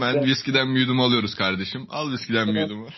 Hemen evet. viskiden bir yudum alıyoruz kardeşim. Al viskiden evet. bir yudumu.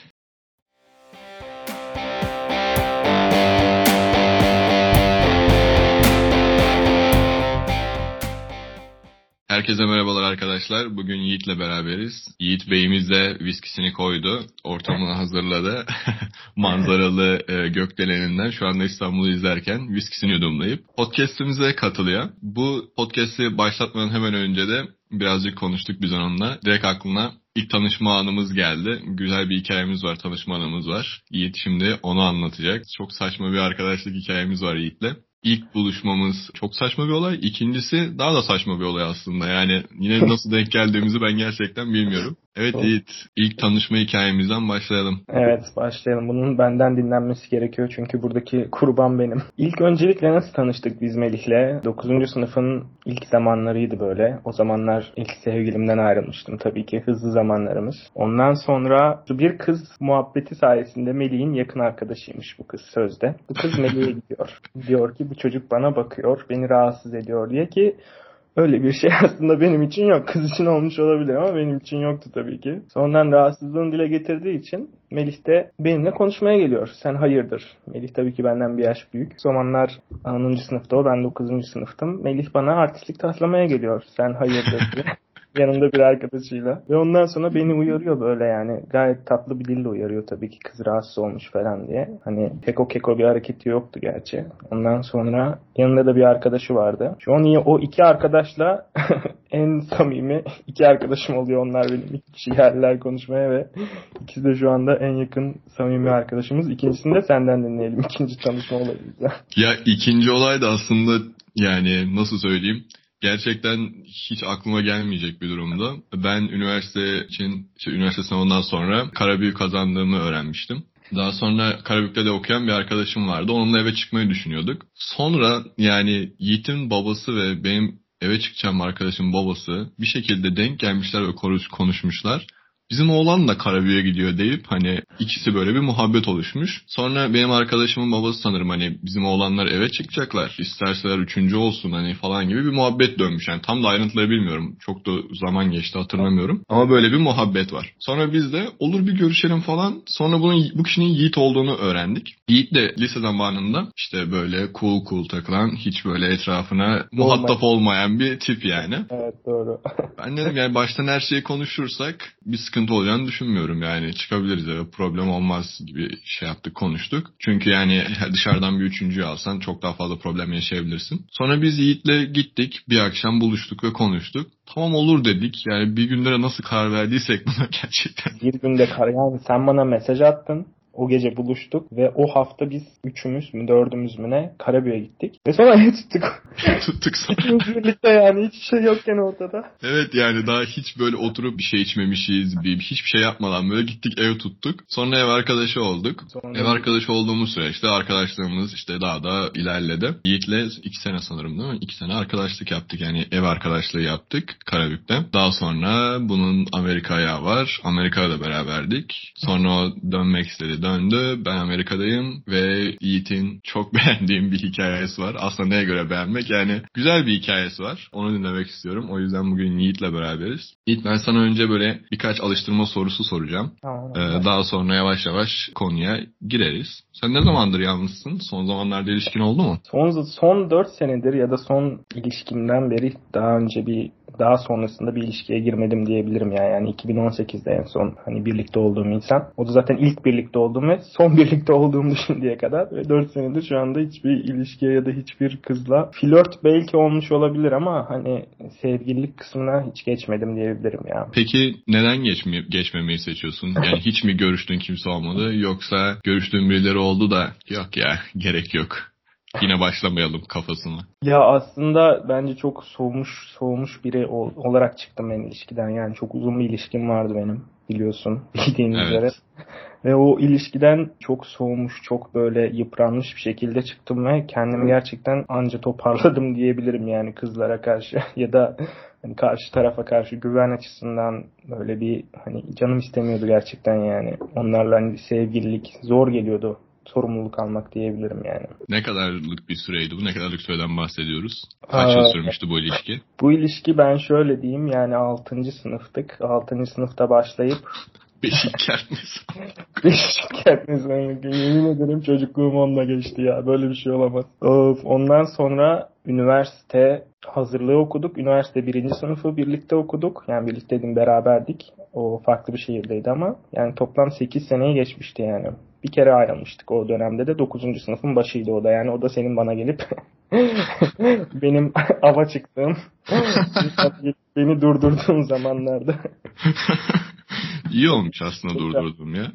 Herkese merhabalar arkadaşlar. Bugün Yiğit'le beraberiz. Yiğit Bey'imiz de viskisini koydu. Ortamını hazırladı. Manzaralı e, gökdeleninden şu anda İstanbul'u izlerken viskisini yudumlayıp podcast'imize katılıyor. Bu podcast'i başlatmadan hemen önce de birazcık konuştuk biz onunla. Direkt aklına ilk tanışma anımız geldi. Güzel bir hikayemiz var, tanışma anımız var. Yiğit şimdi onu anlatacak. Çok saçma bir arkadaşlık hikayemiz var Yiğit'le ilk buluşmamız çok saçma bir olay. İkincisi daha da saçma bir olay aslında. Yani yine nasıl denk geldiğimizi ben gerçekten bilmiyorum. Evet Yiğit, ilk tanışma hikayemizden başlayalım. Evet başlayalım. Bunun benden dinlenmesi gerekiyor çünkü buradaki kurban benim. İlk öncelikle nasıl tanıştık biz Melih'le? 9. sınıfın ilk zamanlarıydı böyle. O zamanlar ilk sevgilimden ayrılmıştım tabii ki. Hızlı zamanlarımız. Ondan sonra bir kız muhabbeti sayesinde Melih'in yakın arkadaşıymış bu kız sözde. Bu kız Melih'e gidiyor. Diyor ki bu çocuk bana bakıyor, beni rahatsız ediyor diye ki Öyle bir şey aslında benim için yok. Kız için olmuş olabilir ama benim için yoktu tabii ki. Sonradan rahatsızlığını dile getirdiği için Melih de benimle konuşmaya geliyor. Sen hayırdır? Melih tabii ki benden bir yaş büyük. O zamanlar 10. sınıfta o, ben 9. sınıftım. Melih bana artistlik taslamaya geliyor. Sen hayırdır. yanımda bir arkadaşıyla. Ve ondan sonra beni uyarıyor böyle yani. Gayet tatlı bir dille uyarıyor tabii ki kız rahatsız olmuş falan diye. Hani keko keko bir hareketi yoktu gerçi. Ondan sonra yanında da bir arkadaşı vardı. Şu an o iki arkadaşla en samimi iki arkadaşım oluyor onlar benim. İki kişi geldiler konuşmaya ve ikisi de şu anda en yakın samimi arkadaşımız. İkincisini de senden dinleyelim. İkinci tanışma olayıydı. Ya ikinci olay da aslında yani nasıl söyleyeyim gerçekten hiç aklıma gelmeyecek bir durumda. Ben üniversite için, işte üniversite sınavından sonra Karabüyü kazandığımı öğrenmiştim. Daha sonra Karabük'te de okuyan bir arkadaşım vardı. Onunla eve çıkmayı düşünüyorduk. Sonra yani Yiğit'in babası ve benim eve çıkacağım arkadaşım babası bir şekilde denk gelmişler ve konuşmuşlar bizim oğlan da Karabüye gidiyor deyip hani ikisi böyle bir muhabbet oluşmuş. Sonra benim arkadaşımın babası sanırım hani bizim oğlanlar eve çıkacaklar. İsterseler üçüncü olsun hani falan gibi bir muhabbet dönmüş. Yani tam da ayrıntıları bilmiyorum. Çok da zaman geçti hatırlamıyorum. Ama böyle bir muhabbet var. Sonra biz de olur bir görüşelim falan. Sonra bunun bu kişinin Yiğit olduğunu öğrendik. Yiğit de lise zamanında işte böyle cool cool takılan hiç böyle etrafına muhatap olmayan bir tip yani. Evet doğru. ben dedim yani baştan her şeyi konuşursak bir sıkıntı sıkıntı olacağını düşünmüyorum yani çıkabiliriz eve problem olmaz gibi şey yaptık konuştuk. Çünkü yani dışarıdan bir üçüncüyü alsan çok daha fazla problem yaşayabilirsin. Sonra biz Yiğit'le gittik bir akşam buluştuk ve konuştuk. Tamam olur dedik yani bir günlere nasıl karar verdiysek buna gerçekten. Bir günde karar yani sen bana mesaj attın. O gece buluştuk ve o hafta biz üçümüz mü dördümüz mü ne Karabük'e gittik. Ve sonra ev tuttuk. tuttuk sonra. Birlikte yani hiç şey yokken ortada. Evet yani daha hiç böyle oturup bir şey içmemişiz. Bir, hiçbir şey yapmadan böyle gittik ev tuttuk. Sonra ev arkadaşı olduk. Sonra ev arkadaşı olduğumuz süreçte arkadaşlığımız işte daha da ilerledi. Yiğit'le iki sene sanırım değil mi? İki sene arkadaşlık yaptık yani ev arkadaşlığı yaptık Karabük'te. Daha sonra bunun Amerika ayağı var. Amerika'da da beraberdik. Sonra dönmek istedi döndü. Ben Amerika'dayım ve Yiğit'in çok beğendiğim bir hikayesi var. Aslında neye göre beğenmek? Yani güzel bir hikayesi var. Onu dinlemek istiyorum. O yüzden bugün Yiğit'le beraberiz. Yiğit ben sana önce böyle birkaç alıştırma sorusu soracağım. Tamam. Ee, daha sonra yavaş yavaş konuya gireriz. Sen ne zamandır yalnızsın? Son zamanlarda ilişkin oldu mu? Son, son 4 senedir ya da son ilişkimden beri daha önce bir daha sonrasında bir ilişkiye girmedim diyebilirim ya. Yani 2018'de en son hani birlikte olduğum insan. O da zaten ilk birlikte olduğum ve son birlikte olduğum şimdiye kadar. Ve 4 senedir şu anda hiçbir ilişkiye ya da hiçbir kızla flört belki olmuş olabilir ama hani sevgililik kısmına hiç geçmedim diyebilirim ya. Peki neden geçme geçmemeyi seçiyorsun? Yani hiç mi görüştüğün kimse olmadı yoksa görüştüğün birileri oldu da yok ya gerek yok Yine başlamayalım kafasına. Ya aslında bence çok soğumuş soğumuş biri olarak çıktım ben ilişkiden. Yani çok uzun bir ilişkim vardı benim biliyorsun bildiğin evet. üzere. Ve o ilişkiden çok soğumuş, çok böyle yıpranmış bir şekilde çıktım ve kendimi gerçekten anca toparladım diyebilirim yani kızlara karşı ya da hani karşı tarafa karşı güven açısından böyle bir hani canım istemiyordu gerçekten yani. Onlarla hani sevgililik zor geliyordu sorumluluk almak diyebilirim yani. Ne kadarlık bir süreydi bu? Ne kadarlık süreden bahsediyoruz? Kaç yıl sürmüştü bu ilişki? Bu ilişki ben şöyle diyeyim yani 6. sınıftık. 6. sınıfta başlayıp Beşik kertmesi. Beşik kertmesi. Yemin ederim çocukluğum onunla geçti ya. Böyle bir şey olamaz. Of. Ondan sonra üniversite hazırlığı okuduk. Üniversite birinci sınıfı birlikte okuduk. Yani birlikteydim beraberdik. O farklı bir şehirdeydi ama yani toplam 8 seneyi geçmişti yani. Bir kere ayrılmıştık o dönemde de 9. sınıfın başıydı o da yani o da senin bana gelip benim ava çıktığım beni durdurduğum zamanlarda. İyi olmuş aslında durdurdum ya.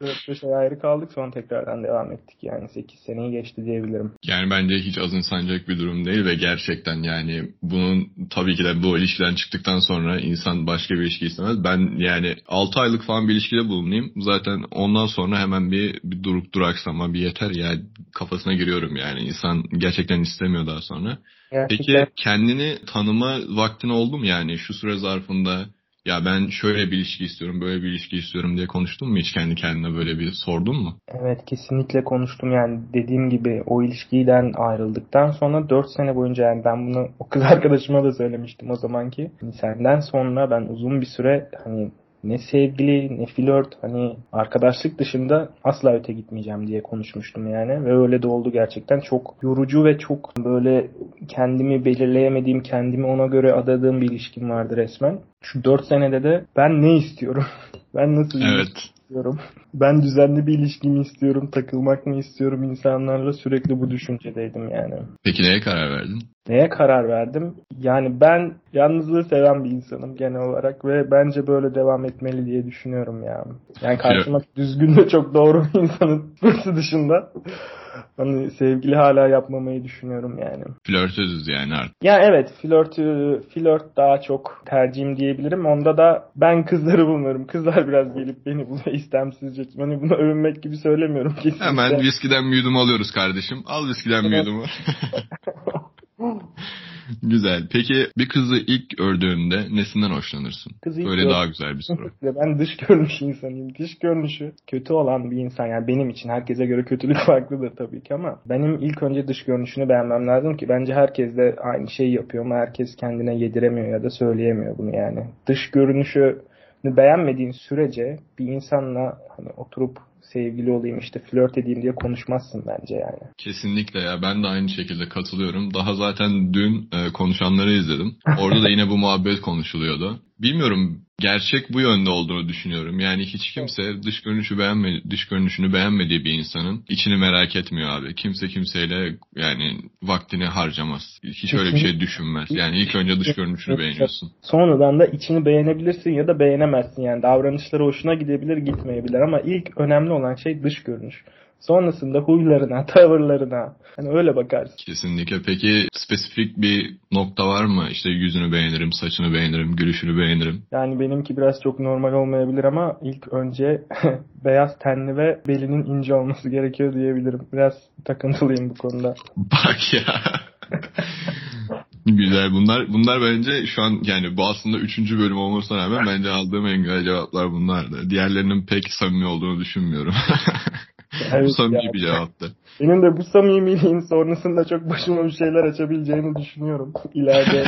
4-5 ay ayrı kaldık sonra tekrardan devam ettik yani 8 seneyi geçti diyebilirim. Yani bence hiç azımsanacak bir durum değil ve gerçekten yani bunun tabii ki de bu ilişkiden çıktıktan sonra insan başka bir ilişki istemez. Ben yani 6 aylık falan bir ilişkide bulunayım zaten ondan sonra hemen bir, bir durup duraksama bir yeter ya yani kafasına giriyorum yani insan gerçekten istemiyor daha sonra. Gerçekten. Peki kendini tanıma vaktin oldu mu yani şu süre zarfında ya ben şöyle bir ilişki istiyorum, böyle bir ilişki istiyorum diye konuştun mu hiç kendi kendine böyle bir sordun mu? Evet kesinlikle konuştum yani dediğim gibi o ilişkiden ayrıldıktan sonra 4 sene boyunca yani ben bunu o kız arkadaşıma da söylemiştim o zamanki. Senden sonra ben uzun bir süre hani ne sevgili ne flört hani arkadaşlık dışında asla öte gitmeyeceğim diye konuşmuştum yani ve öyle de oldu gerçekten çok yorucu ve çok böyle kendimi belirleyemediğim kendimi ona göre adadığım bir ilişkim vardı resmen. Şu 4 senede de ben ne istiyorum? ben nasıl evet istiyorum. Ben düzenli bir ilişki mi istiyorum, takılmak mı istiyorum insanlarla sürekli bu düşüncedeydim yani. Peki neye karar verdin? Neye karar verdim? Yani ben yalnızlığı seven bir insanım genel olarak ve bence böyle devam etmeli diye düşünüyorum yani. Yani karşıma düzgün de çok doğru bir insanın dışında hani sevgili hala yapmamayı düşünüyorum yani. Flörtözüz yani artık. Ya evet flörtü, flört daha çok tercihim diyebilirim. Onda da ben kızları bulmuyorum. Kızlar biraz gelip beni buna istemsizce. Hani bunu övünmek gibi söylemiyorum kesinlikle. Hemen viskiden bir yudum alıyoruz kardeşim. Al viskiden bir yudumu. güzel. Peki bir kızı ilk ördüğünde nesinden hoşlanırsın? Kızı ilk Böyle daha güzel bir soru. ben dış görünüş insanıyım. Dış görünüşü kötü olan bir insan yani benim için herkese göre kötülük farklıdır tabii ki ama benim ilk önce dış görünüşünü beğenmem lazım ki bence herkes de aynı şeyi yapıyor ama herkes kendine yediremiyor ya da söyleyemiyor bunu yani. Dış görünüşü beğenmediğin sürece bir insanla hani oturup sevgili olayım işte flört edeyim diye konuşmazsın bence yani. Kesinlikle ya ben de aynı şekilde katılıyorum. Daha zaten dün e, konuşanları izledim. Orada da yine bu muhabbet konuşuluyordu. Bilmiyorum gerçek bu yönde olduğunu düşünüyorum. Yani hiç kimse dış görünüşü beğenmedi, dış görünüşünü beğenmediği bir insanın içini merak etmiyor abi. Kimse kimseyle yani vaktini harcamaz. Hiç öyle bir şey düşünmez. Yani ilk önce dış görünüşünü beğeniyorsun. Sonradan da içini beğenebilirsin ya da beğenemezsin. Yani davranışları hoşuna gidebilir, gitmeyebilir ama ilk önemli olan şey dış görünüş. Sonrasında huylarına, tavırlarına. Hani öyle bakarsın. Kesinlikle. Peki spesifik bir nokta var mı? İşte yüzünü beğenirim, saçını beğenirim, gülüşünü beğenirim. Yani benimki biraz çok normal olmayabilir ama ilk önce beyaz tenli ve belinin ince olması gerekiyor diyebilirim. Biraz takıntılıyım bu konuda. Bak ya. Güzel bunlar bunlar bence şu an yani bu aslında üçüncü bölüm olmasına rağmen bence aldığım en güzel cevaplar bunlardı. Diğerlerinin pek samimi olduğunu düşünmüyorum. Evet, samimi bir cevaptı. Benim de bu samimiliğin sonrasında çok başıma bir şeyler açabileceğini düşünüyorum. İleride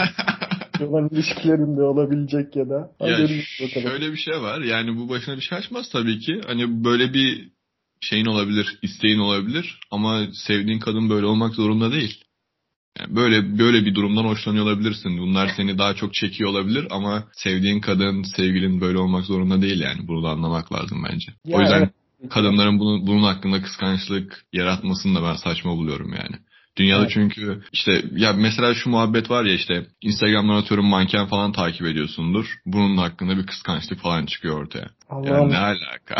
olan ilişkilerimde olabilecek ya da. Ya şöyle bir şey var. Yani bu başına bir şey açmaz tabii ki. Hani böyle bir şeyin olabilir, isteğin olabilir ama sevdiğin kadın böyle olmak zorunda değil. Yani böyle böyle bir durumdan hoşlanıyor olabilirsin. Bunlar seni daha çok çekiyor olabilir ama sevdiğin kadın, sevgilin böyle olmak zorunda değil yani. Bunu da anlamak lazım bence. Ya o yüzden evet kadınların bunun, bunun hakkında kıskançlık yaratmasını da ben saçma buluyorum yani. Dünyada evet. çünkü işte ya mesela şu muhabbet var ya işte Instagram'dan atıyorum manken falan takip ediyorsundur. Bunun hakkında bir kıskançlık falan çıkıyor ortaya. Allah'ım. Yani ne alaka?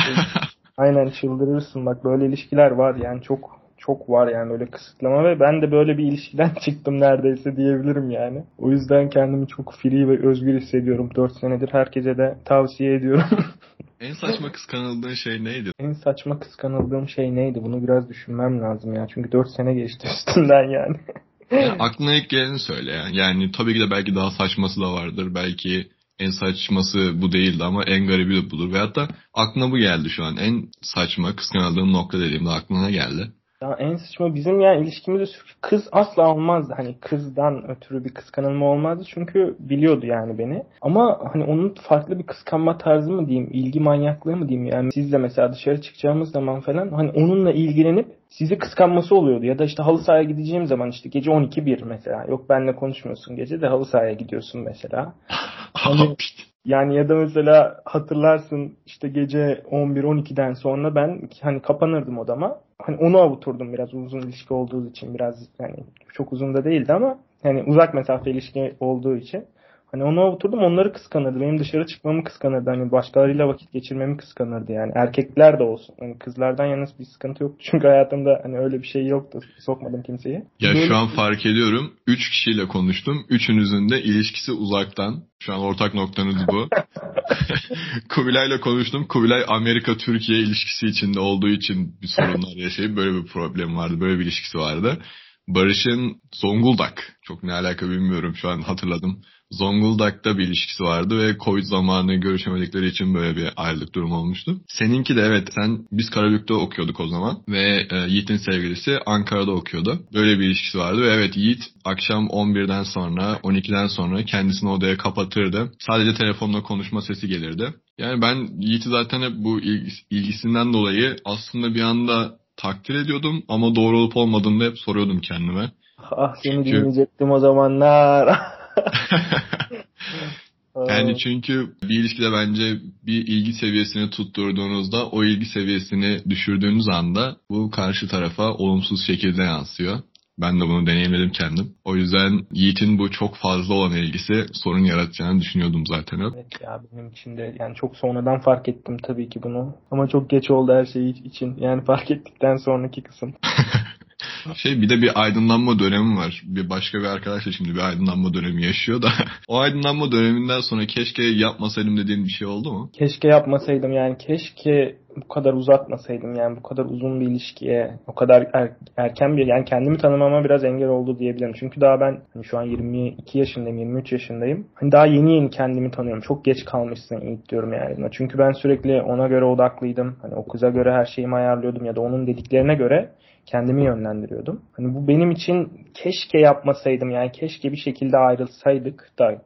Aynen çıldırırsın bak böyle ilişkiler var yani çok çok var yani öyle kısıtlama ve ben de böyle bir ilişkiden çıktım neredeyse diyebilirim yani. O yüzden kendimi çok free ve özgür hissediyorum 4 senedir. Herkese de tavsiye ediyorum. En saçma kıskanıldığın şey neydi? En saçma kıskanıldığım şey neydi? Bunu biraz düşünmem lazım ya. Çünkü 4 sene geçti üstünden yani. yani aklına ilk geleni söyle ya. Yani tabii ki de belki daha saçması da vardır. Belki en saçması bu değildi ama en garibi de budur. Ve hatta aklına bu geldi şu an. En saçma kıskanıldığım nokta dediğimde aklına geldi. Ya en saçma bizim yani ilişkimizde kız asla olmazdı. Hani kızdan ötürü bir kıskanılma olmazdı. Çünkü biliyordu yani beni. Ama hani onun farklı bir kıskanma tarzı mı diyeyim, ilgi manyaklığı mı diyeyim yani sizle mesela dışarı çıkacağımız zaman falan hani onunla ilgilenip sizi kıskanması oluyordu. Ya da işte halı sahaya gideceğim zaman işte gece 12-1 mesela. Yok benle konuşmuyorsun gece de halı sahaya gidiyorsun mesela. Hani, yani ya da mesela hatırlarsın işte gece 11-12'den sonra ben hani kapanırdım odama. Hani onu avuturdum biraz uzun ilişki olduğu için biraz yani çok uzun da değildi ama yani uzak mesafe ilişki olduğu için. Hani ona oturdum onları kıskanırdı. Benim dışarı çıkmamı kıskanırdı. Hani başkalarıyla vakit geçirmemi kıskanırdı yani. Erkekler de olsun. Hani kızlardan yalnız bir sıkıntı yok. Çünkü hayatımda hani öyle bir şey yoktu. Sokmadım kimseyi. Ya Böyle... şu an fark ediyorum. Üç kişiyle konuştum. Üçünüzün de ilişkisi uzaktan. Şu an ortak noktanız bu. Kubilay'la konuştum. Kubilay Amerika-Türkiye ilişkisi içinde olduğu için bir sorunlar yaşayıp böyle bir problem vardı. Böyle bir ilişkisi vardı. Barış'ın Zonguldak. Çok ne alaka bilmiyorum şu an hatırladım. Zonguldak'ta bir ilişkisi vardı ve Covid zamanı görüşemedikleri için böyle bir ayrılık durumu olmuştu. Seninki de evet sen biz Karabük'te okuyorduk o zaman ve e, Yiğit'in sevgilisi Ankara'da okuyordu. Böyle bir ilişkisi vardı ve evet Yiğit akşam 11'den sonra 12'den sonra kendisini odaya kapatırdı. Sadece telefonla konuşma sesi gelirdi. Yani ben Yiğit'i zaten hep bu ilgisinden dolayı aslında bir anda takdir ediyordum ama doğru olup olmadığını hep soruyordum kendime. Ah seni Çünkü... dinleyecektim o zamanlar. yani çünkü bir ilişkide bence bir ilgi seviyesini tutturduğunuzda o ilgi seviyesini düşürdüğünüz anda bu karşı tarafa olumsuz şekilde yansıyor. Ben de bunu deneyimledim kendim. O yüzden Yiğit'in bu çok fazla olan ilgisi sorun yaratacağını düşünüyordum zaten hep. Evet ya benim için de yani çok sonradan fark ettim tabii ki bunu. Ama çok geç oldu her şey için. Yani fark ettikten sonraki kısım. Şey bir de bir aydınlanma dönemi var. Bir başka bir arkadaş da şimdi bir aydınlanma dönemi yaşıyor da. o aydınlanma döneminden sonra keşke yapmasaydım dediğin bir şey oldu mu? Keşke yapmasaydım yani keşke bu kadar uzatmasaydım yani bu kadar uzun bir ilişkiye o kadar er, erken bir yani kendimi tanımama biraz engel oldu diyebilirim. Çünkü daha ben hani şu an 22 yaşındayım 23 yaşındayım. Hani daha yeni yeni kendimi tanıyorum. Çok geç kalmışsın ilk diyorum yani. Çünkü ben sürekli ona göre odaklıydım. Hani o kıza göre her şeyimi ayarlıyordum ya da onun dediklerine göre kendimi yönlendiriyordum. Hani bu benim için keşke yapmasaydım yani keşke bir şekilde ayrılsaydık da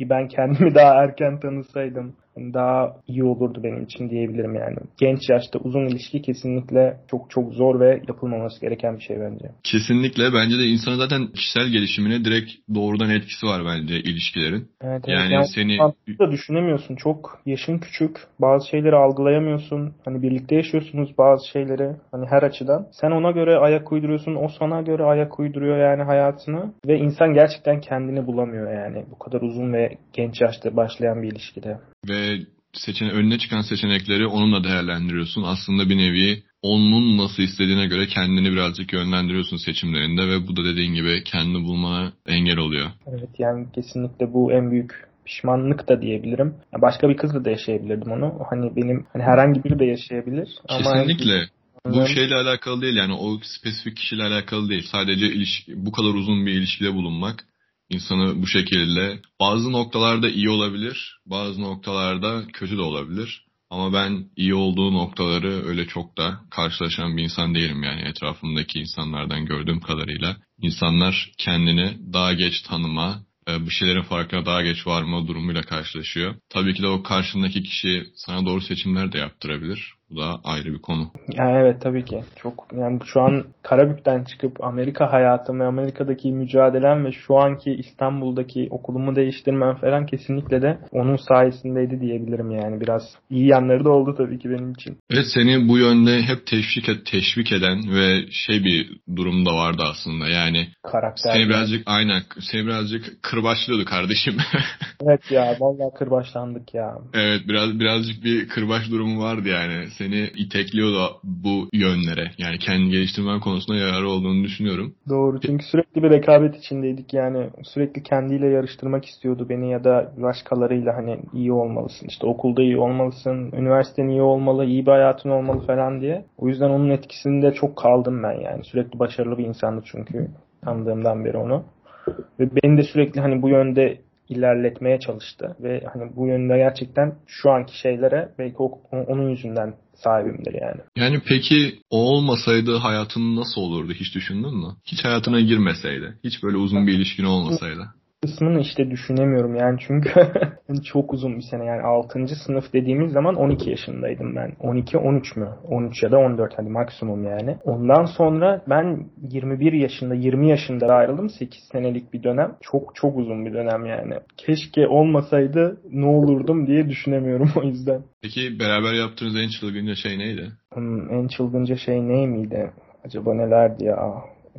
ben kendimi daha erken tanısaydım daha iyi olurdu benim için diyebilirim yani. Genç yaşta uzun ilişki kesinlikle çok çok zor ve yapılmaması gereken bir şey bence. Kesinlikle bence de insanın zaten kişisel gelişimine direkt doğrudan etkisi var bence ilişkilerin. Evet, evet. Yani, yani seni da düşünemiyorsun. Çok yaşın küçük. Bazı şeyleri algılayamıyorsun. Hani birlikte yaşıyorsunuz bazı şeyleri hani her açıdan. Sen ona göre ayak uyduruyorsun. O sana göre ayak uyduruyor yani hayatını ve insan gerçekten kendini bulamıyor yani bu kadar uzun ve genç yaşta başlayan bir ilişkide ve seçene önüne çıkan seçenekleri onunla değerlendiriyorsun. Aslında bir nevi onun nasıl istediğine göre kendini birazcık yönlendiriyorsun seçimlerinde ve bu da dediğin gibi kendini bulmana engel oluyor. Evet yani kesinlikle bu en büyük pişmanlık da diyebilirim. Başka bir kızla da yaşayabilirdim onu. Hani benim hani herhangi biri de yaşayabilir. Kesinlikle. Ama bu şeyle alakalı değil yani o spesifik kişiyle alakalı değil. Sadece ilişki, bu kadar uzun bir ilişkide bulunmak insanı bu şekilde bazı noktalarda iyi olabilir, bazı noktalarda kötü de olabilir. Ama ben iyi olduğu noktaları öyle çok da karşılaşan bir insan değilim yani etrafımdaki insanlardan gördüğüm kadarıyla. İnsanlar kendini daha geç tanıma, e, bu şeylerin farkına daha geç varma durumuyla karşılaşıyor. Tabii ki de o karşındaki kişi sana doğru seçimler de yaptırabilir. Bu da ayrı bir konu. Yani evet tabii ki. Çok yani şu an Karabük'ten çıkıp Amerika hayatım ve Amerika'daki mücadelem ve şu anki İstanbul'daki okulumu değiştirmem falan kesinlikle de onun sayesindeydi diyebilirim yani. Biraz iyi yanları da oldu tabii ki benim için. Evet seni bu yönde hep teşvik et, teşvik eden ve şey bir durum da vardı aslında. Yani Karakter seni birazcık aynen seni birazcık kırbaçlıyordu kardeşim. evet ya vallahi kırbaçlandık ya. Evet biraz birazcık bir kırbaç durumu vardı yani seni itekliyor da bu yönlere. Yani kendi geliştirmen konusunda yararı olduğunu düşünüyorum. Doğru çünkü sürekli bir rekabet içindeydik yani sürekli kendiyle yarıştırmak istiyordu beni ya da başkalarıyla hani iyi olmalısın işte okulda iyi olmalısın, üniversiten iyi olmalı, iyi bir hayatın olmalı falan diye. O yüzden onun etkisinde çok kaldım ben yani sürekli başarılı bir insandı çünkü tanıdığımdan beri onu. Ve beni de sürekli hani bu yönde ilerletmeye çalıştı. Ve hani bu yönde gerçekten şu anki şeylere belki o, onun yüzünden sahibimdir yani. Yani peki o olmasaydı hayatın nasıl olurdu hiç düşündün mü? Hiç hayatına girmeseydi. Hiç böyle uzun bir ilişkin olmasaydı kısmını işte düşünemiyorum yani çünkü hani çok uzun bir sene yani 6. sınıf dediğimiz zaman 12 yaşındaydım ben. 12 13 mü? 13 ya da 14 hadi maksimum yani. Ondan sonra ben 21 yaşında 20 yaşında ayrıldım. 8 senelik bir dönem. Çok çok uzun bir dönem yani. Keşke olmasaydı ne olurdum diye düşünemiyorum o yüzden. Peki beraber yaptığınız en çılgınca şey neydi? Hmm, en çılgınca şey neydi? Acaba nelerdi ya?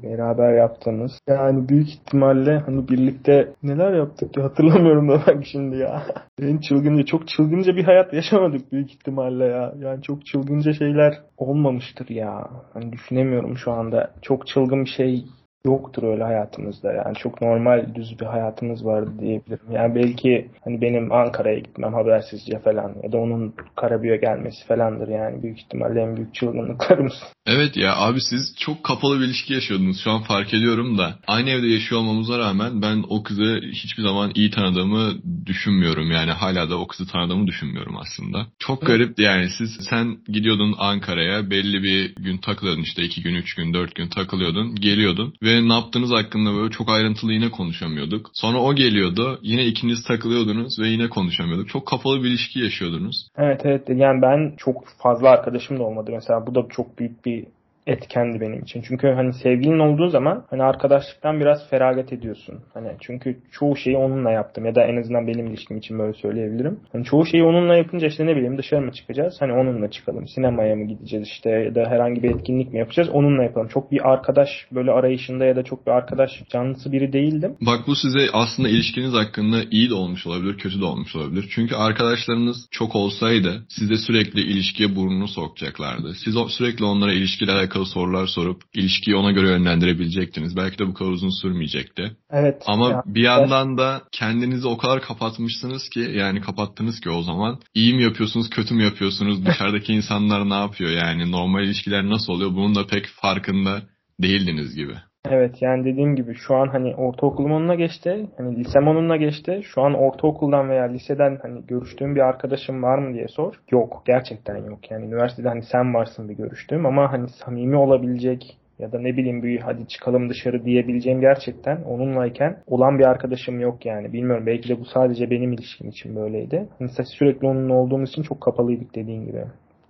Beraber yaptığımız. Yani büyük ihtimalle hani birlikte neler yaptık ya hatırlamıyorum da bak şimdi ya. en çılgınca çok çılgınca bir hayat yaşamadık büyük ihtimalle ya. Yani çok çılgınca şeyler olmamıştır ya. Hani düşünemiyorum şu anda. Çok çılgın bir şey yoktur öyle hayatımızda. Yani çok normal düz bir hayatımız vardı diyebilirim. Yani belki hani benim Ankara'ya gitmem habersizce falan ya da onun Karabük'e gelmesi falandır yani büyük ihtimalle en büyük çılgınlıklarımız. Evet ya abi siz çok kapalı bir ilişki yaşıyordunuz. Şu an fark ediyorum da aynı evde yaşıyor olmamıza rağmen ben o kızı hiçbir zaman iyi tanıdığımı düşünmüyorum. Yani hala da o kızı tanıdığımı düşünmüyorum aslında. Çok garip yani siz sen gidiyordun Ankara'ya belli bir gün takılıyordun işte iki gün, üç gün, dört gün takılıyordun, geliyordun ve ve ne yaptığınız hakkında böyle çok ayrıntılı yine konuşamıyorduk. Sonra o geliyordu. Yine ikiniz takılıyordunuz ve yine konuşamıyorduk. Çok kapalı bir ilişki yaşıyordunuz. Evet evet. Yani ben çok fazla arkadaşım da olmadı. Mesela bu da çok büyük bir etkendi benim için. Çünkü hani sevgilin olduğu zaman hani arkadaşlıktan biraz feragat ediyorsun. Hani çünkü çoğu şeyi onunla yaptım ya da en azından benim ilişkim için böyle söyleyebilirim. Hani çoğu şeyi onunla yapınca işte ne bileyim dışarı mı çıkacağız? Hani onunla çıkalım. Sinemaya mı gideceğiz işte ya da herhangi bir etkinlik mi yapacağız? Onunla yapalım. Çok bir arkadaş böyle arayışında ya da çok bir arkadaş canlısı biri değildim. Bak bu size aslında ilişkiniz hakkında iyi de olmuş olabilir, kötü de olmuş olabilir. Çünkü arkadaşlarınız çok olsaydı size sürekli ilişkiye burnunu sokacaklardı. Siz sürekli onlara ilişkiler alakalı sorular sorup ilişkiyi ona göre yönlendirebilecektiniz. Belki de bu kadar uzun sürmeyecekti. Evet. Ama ya. bir yandan da kendinizi o kadar kapatmışsınız ki yani kapattınız ki o zaman iyi mi yapıyorsunuz kötü mü yapıyorsunuz dışarıdaki insanlar ne yapıyor yani normal ilişkiler nasıl oluyor bunun da pek farkında değildiniz gibi. Evet yani dediğim gibi şu an hani ortaokulum onunla geçti. Hani lisem onunla geçti. Şu an ortaokuldan veya liseden hani görüştüğüm bir arkadaşım var mı diye sor. Yok gerçekten yok. Yani üniversitede hani sen varsın bir görüştüğüm ama hani samimi olabilecek ya da ne bileyim bir hadi çıkalım dışarı diyebileceğim gerçekten onunlayken olan bir arkadaşım yok yani. Bilmiyorum belki de bu sadece benim ilişkim için böyleydi. Hani sürekli onunla olduğumuz için çok kapalıydık dediğin gibi.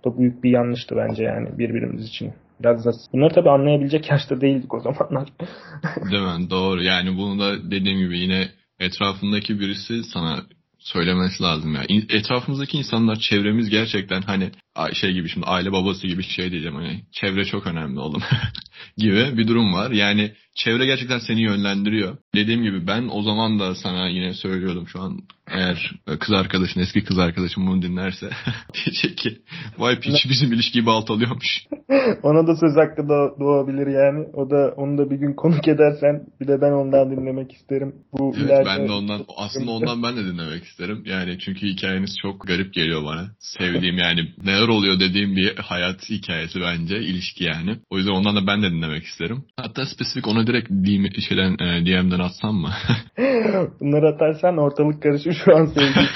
Bu büyük bir yanlıştı bence yani birbirimiz için. Biraz da bunları tabii anlayabilecek yaşta değildik o zamanlar. Değil mi? Doğru. Yani bunu da dediğim gibi yine etrafındaki birisi sana söylemesi lazım ya. Etrafımızdaki insanlar, çevremiz gerçekten hani şey gibi şimdi aile babası gibi şey diyeceğim hani çevre çok önemli oğlum gibi bir durum var. Yani çevre gerçekten seni yönlendiriyor. Dediğim gibi ben o zaman da sana yine söylüyordum şu an eğer kız arkadaşın eski kız arkadaşım bunu dinlerse diyecek ki vay piç bizim ilişkiyi baltalıyormuş. Ona da söz hakkı da doğabilir yani. O da onu da bir gün konuk edersen bir de ben ondan dinlemek isterim. Bu evet, ileride... ben de ondan aslında ondan ben de dinlemek isterim. Yani çünkü hikayeniz çok garip geliyor bana. Sevdiğim yani neler neler oluyor dediğim bir hayat hikayesi bence. ilişki yani. O yüzden ondan da ben de dinlemek isterim. Hatta spesifik ona direkt DM, şeyden, e, DM'den atsam mı? Bunları atarsan ortalık karışır şu an sevgili.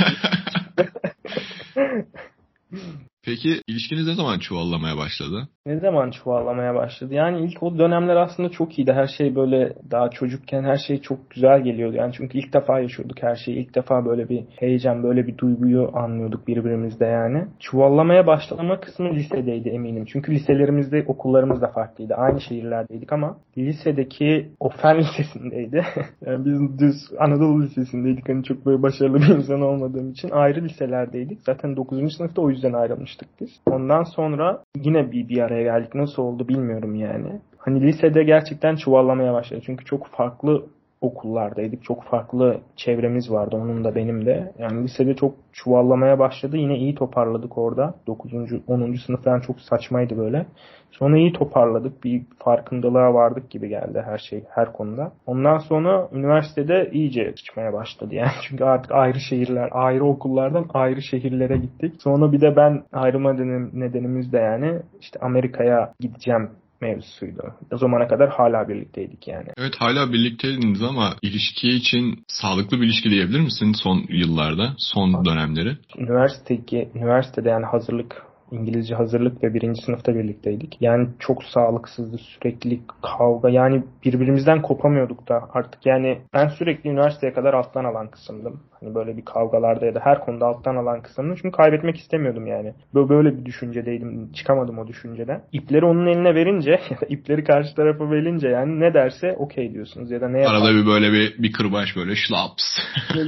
Peki ilişkiniz ne zaman çuvallamaya başladı? Ne zaman çuvallamaya başladı? Yani ilk o dönemler aslında çok iyiydi. Her şey böyle daha çocukken her şey çok güzel geliyordu. Yani çünkü ilk defa yaşıyorduk her şeyi. İlk defa böyle bir heyecan, böyle bir duyguyu anlıyorduk birbirimizde yani. Çuvallamaya başlama kısmı lisedeydi eminim. Çünkü liselerimizde okullarımız da farklıydı. Aynı şehirlerdeydik ama lisedeki o fen lisesindeydi. yani biz düz Anadolu lisesindeydik. Hani çok böyle başarılı bir insan olmadığım için ayrı liselerdeydik. Zaten 9. sınıfta o yüzden ayrılmıştık biz. Ondan sonra yine bir, bir araya oraya geldik. Nasıl oldu bilmiyorum yani. Hani lisede gerçekten çuvallamaya başladı. Çünkü çok farklı okullardaydık. Çok farklı çevremiz vardı onun da benim de. Yani lisede çok çuvallamaya başladı. Yine iyi toparladık orada. 9. 10. sınıf falan çok saçmaydı böyle. Sonra iyi toparladık. Bir farkındalığa vardık gibi geldi her şey, her konuda. Ondan sonra üniversitede iyice çıkmaya başladı yani. Çünkü artık ayrı şehirler, ayrı okullardan ayrı şehirlere gittik. Sonra bir de ben ayrılma nedenimiz de yani işte Amerika'ya gideceğim mevzusuydu. O zamana kadar hala birlikteydik yani. Evet hala birlikteydiniz ama ilişki için sağlıklı bir ilişki diyebilir misin son yıllarda, son dönemleri? Üniversiteki, üniversitede yani hazırlık İngilizce hazırlık ve birinci sınıfta birlikteydik. Yani çok sağlıksızdı sürekli kavga yani birbirimizden kopamıyorduk da artık yani ben sürekli üniversiteye kadar alttan alan kısımdım. Hani böyle bir kavgalarda ya da her konuda alttan alan kısımdım. Çünkü kaybetmek istemiyordum yani. Böyle, böyle bir düşüncedeydim. Çıkamadım o düşünceden. İpleri onun eline verince ya da ipleri karşı tarafa verince yani ne derse okey diyorsunuz ya da ne yapar. Arada bir böyle bir, bir kırbaç böyle şlaps.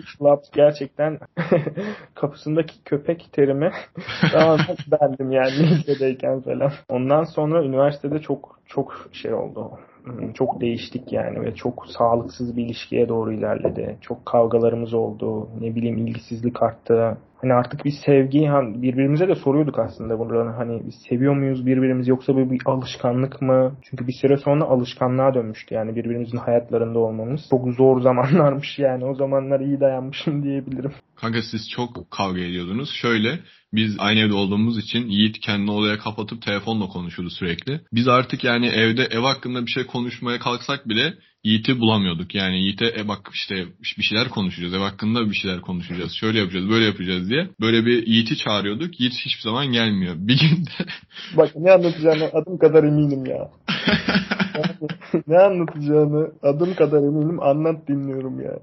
şlaps gerçekten kapısındaki köpek terimi tamamen bendim yani lisedeyken falan. Ondan sonra üniversitede çok çok şey oldu Hmm, çok değiştik yani ve çok sağlıksız bir ilişkiye doğru ilerledi. Çok kavgalarımız oldu. Ne bileyim ilgisizlik arttı. Hani artık bir sevgi hani birbirimize de soruyorduk aslında bunu hani biz seviyor muyuz birbirimizi yoksa bu bir alışkanlık mı? Çünkü bir süre sonra alışkanlığa dönmüştü yani birbirimizin hayatlarında olmamız. Çok zor zamanlarmış yani o zamanlar iyi dayanmışım diyebilirim. Kanka siz çok kavga ediyordunuz. Şöyle biz aynı evde olduğumuz için Yiğit kendini odaya kapatıp telefonla konuşuyordu sürekli. Biz artık yani evde ev hakkında bir şey konuşmaya kalksak bile Yiğit'i bulamıyorduk. Yani Yiğit'e e bak işte bir şeyler konuşacağız. Ev hakkında bir şeyler konuşacağız. Şöyle yapacağız, böyle yapacağız diye. Böyle bir Yiğit'i çağırıyorduk. Yiğit hiçbir zaman gelmiyor. Bir gün de... bak ne anlatacağını adım kadar eminim ya. ne anlatacağını adım kadar eminim. Anlat dinliyorum ya.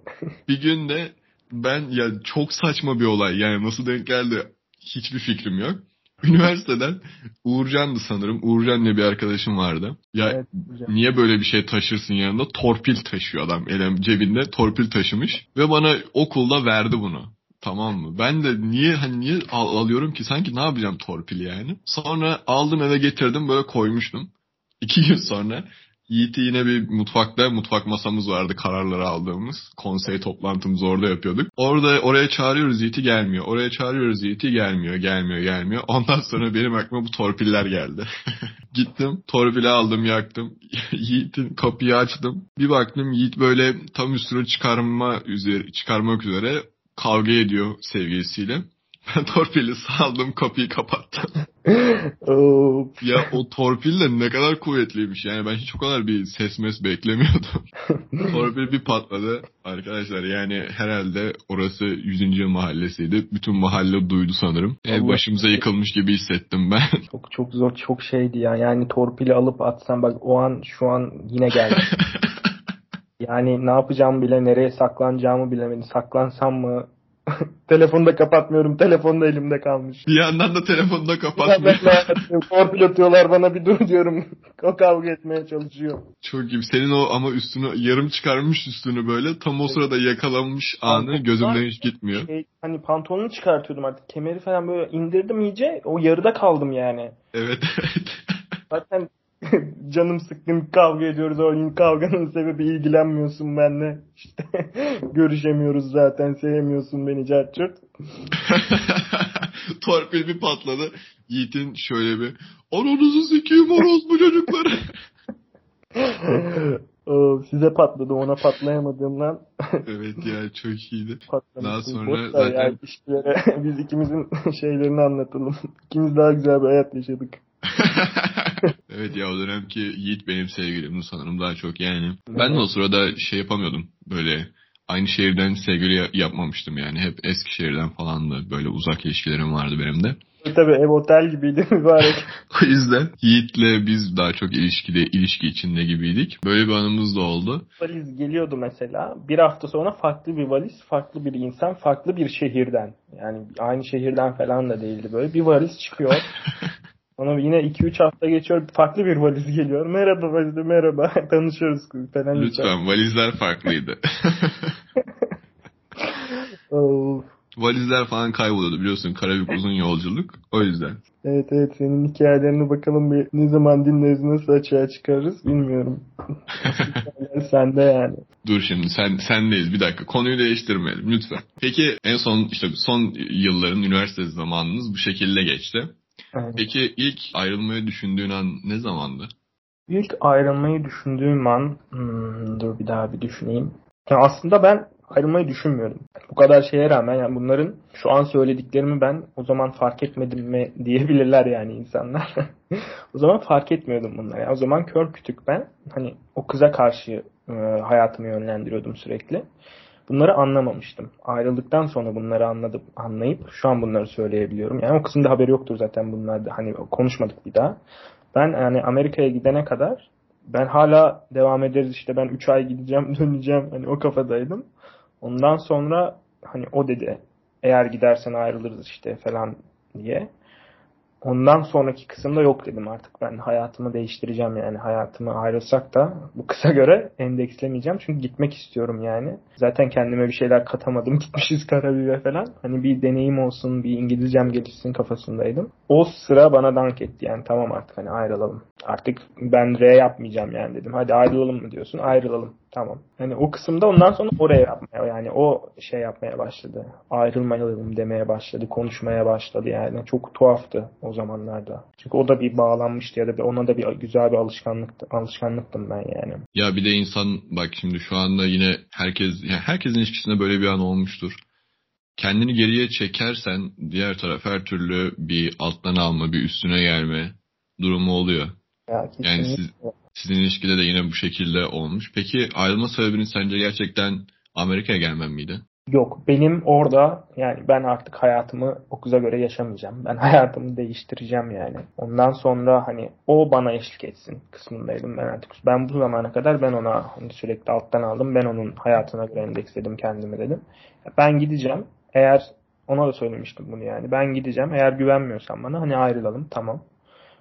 bir gün de ben ya çok saçma bir olay. Yani nasıl denk geldi hiçbir fikrim yok. Üniversiteden Uğurcan'dı sanırım. Uğurcan diye bir arkadaşım vardı. Ya evet, niye böyle bir şey taşırsın yanında? Torpil taşıyor adam. Elem cebinde torpil taşımış. Ve bana okulda verdi bunu. Tamam mı? Ben de niye hani niye al- alıyorum ki sanki ne yapacağım torpil yani. Sonra aldım eve getirdim böyle koymuştum. İki gün sonra Yiğit'i yine bir mutfakta, mutfak masamız vardı kararları aldığımız. Konsey toplantımızı orada yapıyorduk. Orada oraya çağırıyoruz Yiğit'i gelmiyor. Oraya çağırıyoruz Yiğit'i gelmiyor, gelmiyor, gelmiyor. Ondan sonra benim aklıma bu torpiller geldi. Gittim, torpili aldım, yaktım. Yiğit'in kapıyı açtım. Bir baktım Yiğit böyle tam üstüne çıkarma üzere, çıkarmak üzere kavga ediyor sevgilisiyle. Ben torpili saldım kapıyı kapattım. ya o torpil de ne kadar kuvvetliymiş. Yani ben hiç o kadar bir ses mes beklemiyordum. torpil bir patladı. Arkadaşlar yani herhalde orası 100. mahallesiydi. Bütün mahalle duydu sanırım. Ev başımıza yıkılmış gibi hissettim ben. Çok çok zor çok şeydi ya. Yani torpili alıp atsam bak o an şu an yine geldi. yani ne yapacağımı bile nereye saklanacağımı bilemedim. Saklansam mı Telefonu da kapatmıyorum. Telefon da elimde kalmış. Bir yandan da telefonu da kapatmıyorum. Torpil atıyorlar bana bir dur diyorum. o kavga etmeye çalışıyor. Çok iyi. Senin o ama üstünü yarım çıkarmış üstünü böyle. Tam o sırada yakalanmış anı gözümden hiç gitmiyor. Şey, hani pantolonu çıkartıyordum artık. Kemeri falan böyle indirdim iyice. O yarıda kaldım yani. Evet evet. Zaten canım sıkkın kavga ediyoruz. O kavganın sebebi ilgilenmiyorsun benimle. İşte görüşemiyoruz zaten. Sevmiyorsun beni carçurt. Torpil bir patladı. Yiğit'in şöyle bir Ananızı sikiyim bu çocukları. size patladı ona patlayamadığımdan. evet ya çok iyiydi. Daha sonra zaten... Ya, ilişkilere, biz ikimizin şeylerini anlatalım. İkimiz daha güzel bir hayat yaşadık. Evet ya o dönemki Yiğit benim sevgilimdi sanırım daha çok yani. Ben de o sırada şey yapamıyordum böyle aynı şehirden sevgili yapmamıştım yani. Hep eski şehirden falan da böyle uzak ilişkilerim vardı benim de. Tabii ev otel gibiydi mübarek. o yüzden Yiğit'le biz daha çok ilişkide, ilişki içinde gibiydik. Böyle bir anımız da oldu. Valiz geliyordu mesela. Bir hafta sonra farklı bir valiz, farklı bir insan, farklı bir şehirden. Yani aynı şehirden falan da değildi böyle. Bir valiz çıkıyor. Sonra yine 2-3 hafta geçiyor farklı bir valiz geliyor. Merhaba valizde merhaba tanışıyoruz falan. Lütfen valizler farklıydı. Valizler falan kayboluyordu biliyorsun Karabük uzun yolculuk o yüzden. Evet evet senin hikayelerini bakalım bir ne zaman dinleriz nasıl açığa çıkarırız bilmiyorum. sende yani. Dur şimdi sen sendeyiz bir dakika konuyu değiştirmeyelim lütfen. Peki en son işte son yılların üniversite zamanınız bu şekilde geçti. Evet. Peki ilk ayrılmayı düşündüğün an ne zamandı? İlk ayrılmayı düşündüğüm an hmm, dur bir daha bir düşüneyim. Yani aslında ben ayrılmayı düşünmüyordum. Bu kadar şeye rağmen yani bunların şu an söylediklerimi ben o zaman fark etmedim mi diyebilirler yani insanlar. o zaman fark etmiyordum bunları. Yani o zaman kör kütük ben hani o kıza karşı e, hayatımı yönlendiriyordum sürekli. Bunları anlamamıştım. Ayrıldıktan sonra bunları anladım, anlayıp şu an bunları söyleyebiliyorum. Yani o kısımda haberi yoktur zaten bunlarda. Hani konuşmadık bir daha. Ben yani Amerika'ya gidene kadar ben hala devam ederiz işte ben 3 ay gideceğim döneceğim hani o kafadaydım. Ondan sonra hani o dedi eğer gidersen ayrılırız işte falan diye. Ondan sonraki kısımda yok dedim artık ben hayatımı değiştireceğim yani hayatımı ayrılsak da bu kısa göre endekslemeyeceğim çünkü gitmek istiyorum yani. Zaten kendime bir şeyler katamadım gitmişiz Karabük'e falan. Hani bir deneyim olsun bir İngilizcem gelişsin kafasındaydım. O sıra bana dank etti yani tamam artık hani ayrılalım. Artık ben R yapmayacağım yani dedim. Hadi ayrılalım mı diyorsun ayrılalım. Tamam. Yani o kısımda ondan sonra oraya yapmaya yani o şey yapmaya başladı. Ayrılmayalım demeye başladı. Konuşmaya başladı yani. Çok tuhaftı o zamanlarda. Çünkü o da bir bağlanmıştı ya da ona da bir güzel bir alışkanlıktı. Alışkanlıktım ben yani. Ya bir de insan bak şimdi şu anda yine herkes yani herkesin ilişkisinde böyle bir an olmuştur. Kendini geriye çekersen diğer taraf her türlü bir alttan alma, bir üstüne gelme durumu oluyor. Ya, yani siz, sizin ilişkide de yine bu şekilde olmuş. Peki ayrılma sebebini sence gerçekten Amerika'ya gelmem miydi? Yok benim orada yani ben artık hayatımı o kıza göre yaşamayacağım. Ben hayatımı değiştireceğim yani. Ondan sonra hani o bana eşlik etsin kısmındaydım ben artık. Ben bu zamana kadar ben ona hani sürekli alttan aldım. Ben onun hayatına göre endeksledim kendimi dedim. Ben gideceğim. Eğer ona da söylemiştim bunu yani. Ben gideceğim. Eğer güvenmiyorsan bana hani ayrılalım tamam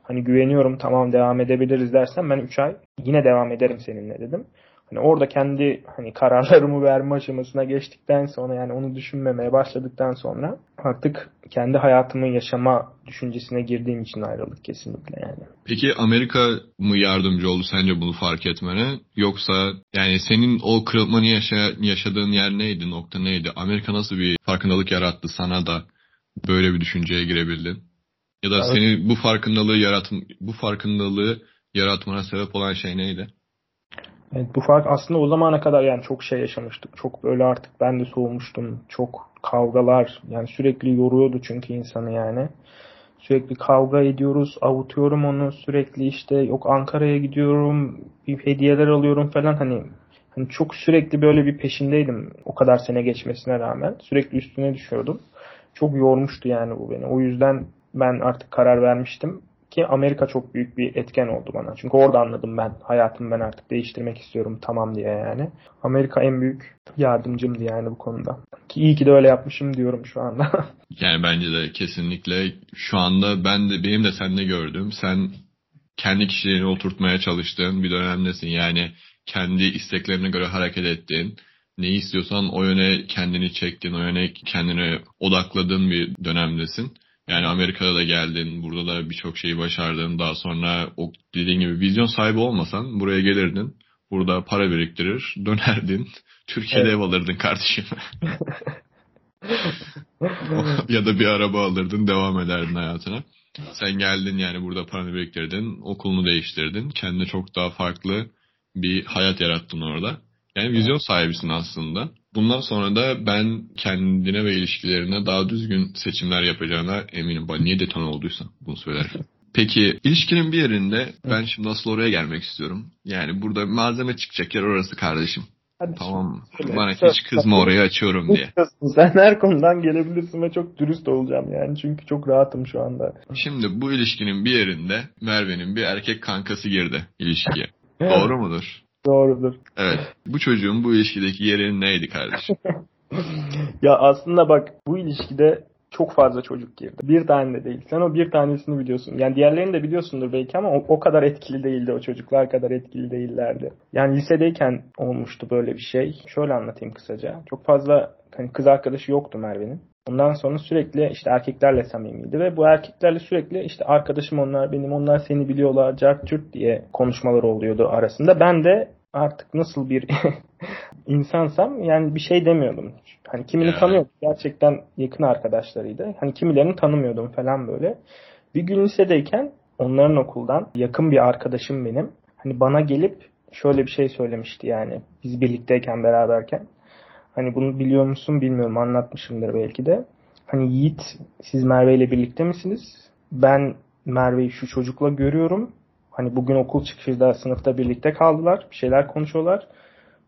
hani güveniyorum tamam devam edebiliriz dersen ben 3 ay yine devam ederim seninle dedim. Hani orada kendi hani kararlarımı verme aşamasına geçtikten sonra yani onu düşünmemeye başladıktan sonra artık kendi hayatımı yaşama düşüncesine girdiğim için ayrıldık kesinlikle yani. Peki Amerika mı yardımcı oldu sence bunu fark etmene? Yoksa yani senin o kırılmanı yaşa yaşadığın yer neydi, nokta neydi? Amerika nasıl bir farkındalık yarattı sana da böyle bir düşünceye girebildin? Ya da evet. seni bu farkındalığı yarat bu farkındalığı yaratmana sebep olan şey neydi? Evet, bu fark aslında o zamana kadar yani çok şey yaşamıştık. Çok böyle artık ben de soğumuştum. Çok kavgalar yani sürekli yoruyordu çünkü insanı yani. Sürekli kavga ediyoruz, avutuyorum onu sürekli işte yok Ankara'ya gidiyorum, bir hediyeler alıyorum falan hani hani çok sürekli böyle bir peşindeydim o kadar sene geçmesine rağmen. Sürekli üstüne düşüyordum. Çok yormuştu yani bu beni. O yüzden ben artık karar vermiştim ki Amerika çok büyük bir etken oldu bana. Çünkü orada anladım ben hayatımı ben artık değiştirmek istiyorum tamam diye yani. Amerika en büyük yardımcımdı yani bu konuda. Ki iyi ki de öyle yapmışım diyorum şu anda. yani bence de kesinlikle şu anda ben de benim de sende gördüm. Sen kendi kişiliğini oturtmaya çalıştığın bir dönemdesin. Yani kendi isteklerine göre hareket ettiğin, neyi istiyorsan o yöne kendini çektin, o yöne kendini odakladığın bir dönemdesin. Yani Amerika'da da geldin, burada da birçok şeyi başardın. Daha sonra o dediğin gibi vizyon sahibi olmasan buraya gelirdin. Burada para biriktirir, dönerdin. Türkiye'de evet. ev alırdın kardeşim. ya da bir araba alırdın, devam ederdin hayatına. Sen geldin yani burada paranı biriktirdin, okulunu değiştirdin. Kendine çok daha farklı bir hayat yarattın orada. Yani vizyon sahibisin aslında. Bundan sonra da ben kendine ve ilişkilerine daha düzgün seçimler yapacağına eminim. Ben niye deton olduysa bunu söylerim. Peki ilişkinin bir yerinde ben şimdi nasıl oraya gelmek istiyorum. Yani burada malzeme çıkacak yer orası kardeşim. Hadi tamam mı? Bana hiç kızma orayı açıyorum diye. Sen her konudan gelebilirsin ve çok dürüst olacağım yani. Çünkü çok rahatım şu anda. Şimdi bu ilişkinin bir yerinde Merve'nin bir erkek kankası girdi ilişkiye. Doğru mudur? Doğrudur. Evet. Bu çocuğun bu ilişkideki yeri neydi kardeşim? ya aslında bak bu ilişkide çok fazla çocuk girdi. Bir tane de değil. Sen o bir tanesini biliyorsun. Yani diğerlerini de biliyorsundur belki ama o, o kadar etkili değildi. O çocuklar kadar etkili değillerdi. Yani lisedeyken olmuştu böyle bir şey. Şöyle anlatayım kısaca. Çok fazla hani kız arkadaşı yoktu Merve'nin. Ondan sonra sürekli işte erkeklerle samimiydi ve bu erkeklerle sürekli işte arkadaşım onlar benim onlar seni biliyorlar cart diye konuşmalar oluyordu arasında. Ben de artık nasıl bir insansam yani bir şey demiyordum. Hani kimini yani. tanıyordum. Gerçekten yakın arkadaşlarıydı. Hani kimilerini tanımıyordum falan böyle. Bir gün lisedeyken onların okuldan yakın bir arkadaşım benim. Hani bana gelip şöyle bir şey söylemişti yani biz birlikteyken beraberken. Hani bunu biliyor musun bilmiyorum anlatmışımdır belki de. Hani Yiğit siz Merve ile birlikte misiniz? Ben Merve'yi şu çocukla görüyorum. Hani bugün okul çıkışında sınıfta birlikte kaldılar. Bir şeyler konuşuyorlar.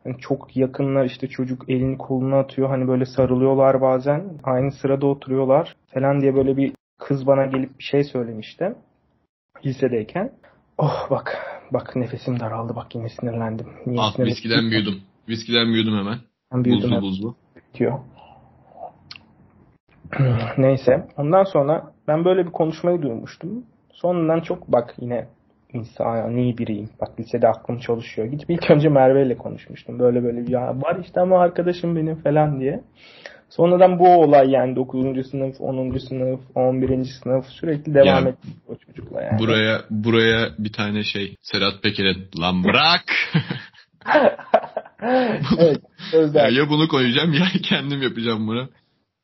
Hani çok yakınlar işte çocuk elini koluna atıyor. Hani böyle sarılıyorlar bazen. Aynı sırada oturuyorlar falan diye böyle bir kız bana gelip bir şey söylemişti. Lisedeyken. Oh bak bak nefesim daraldı bak yine sinirlendim. Niye ah sinirlendim? viskiden büyüdüm. Viskiden büyüdüm hemen. Ben büyüdüm buzlu buzlu. Diyor. Neyse. Ondan sonra ben böyle bir konuşmayı duymuştum. Sonradan çok bak yine insani biriyim. Bak lisede aklım çalışıyor. Gidip ilk önce Merve ile konuşmuştum. Böyle böyle bir ya var işte ama arkadaşım benim falan diye. Sonradan bu olay yani 9. sınıf, 10. sınıf, 11. sınıf sürekli devam ya, etti o çocukla yani. Buraya buraya bir tane şey Serhat Peker'e lan bırak. evet, ya, ya bunu koyacağım ya kendim yapacağım bunu.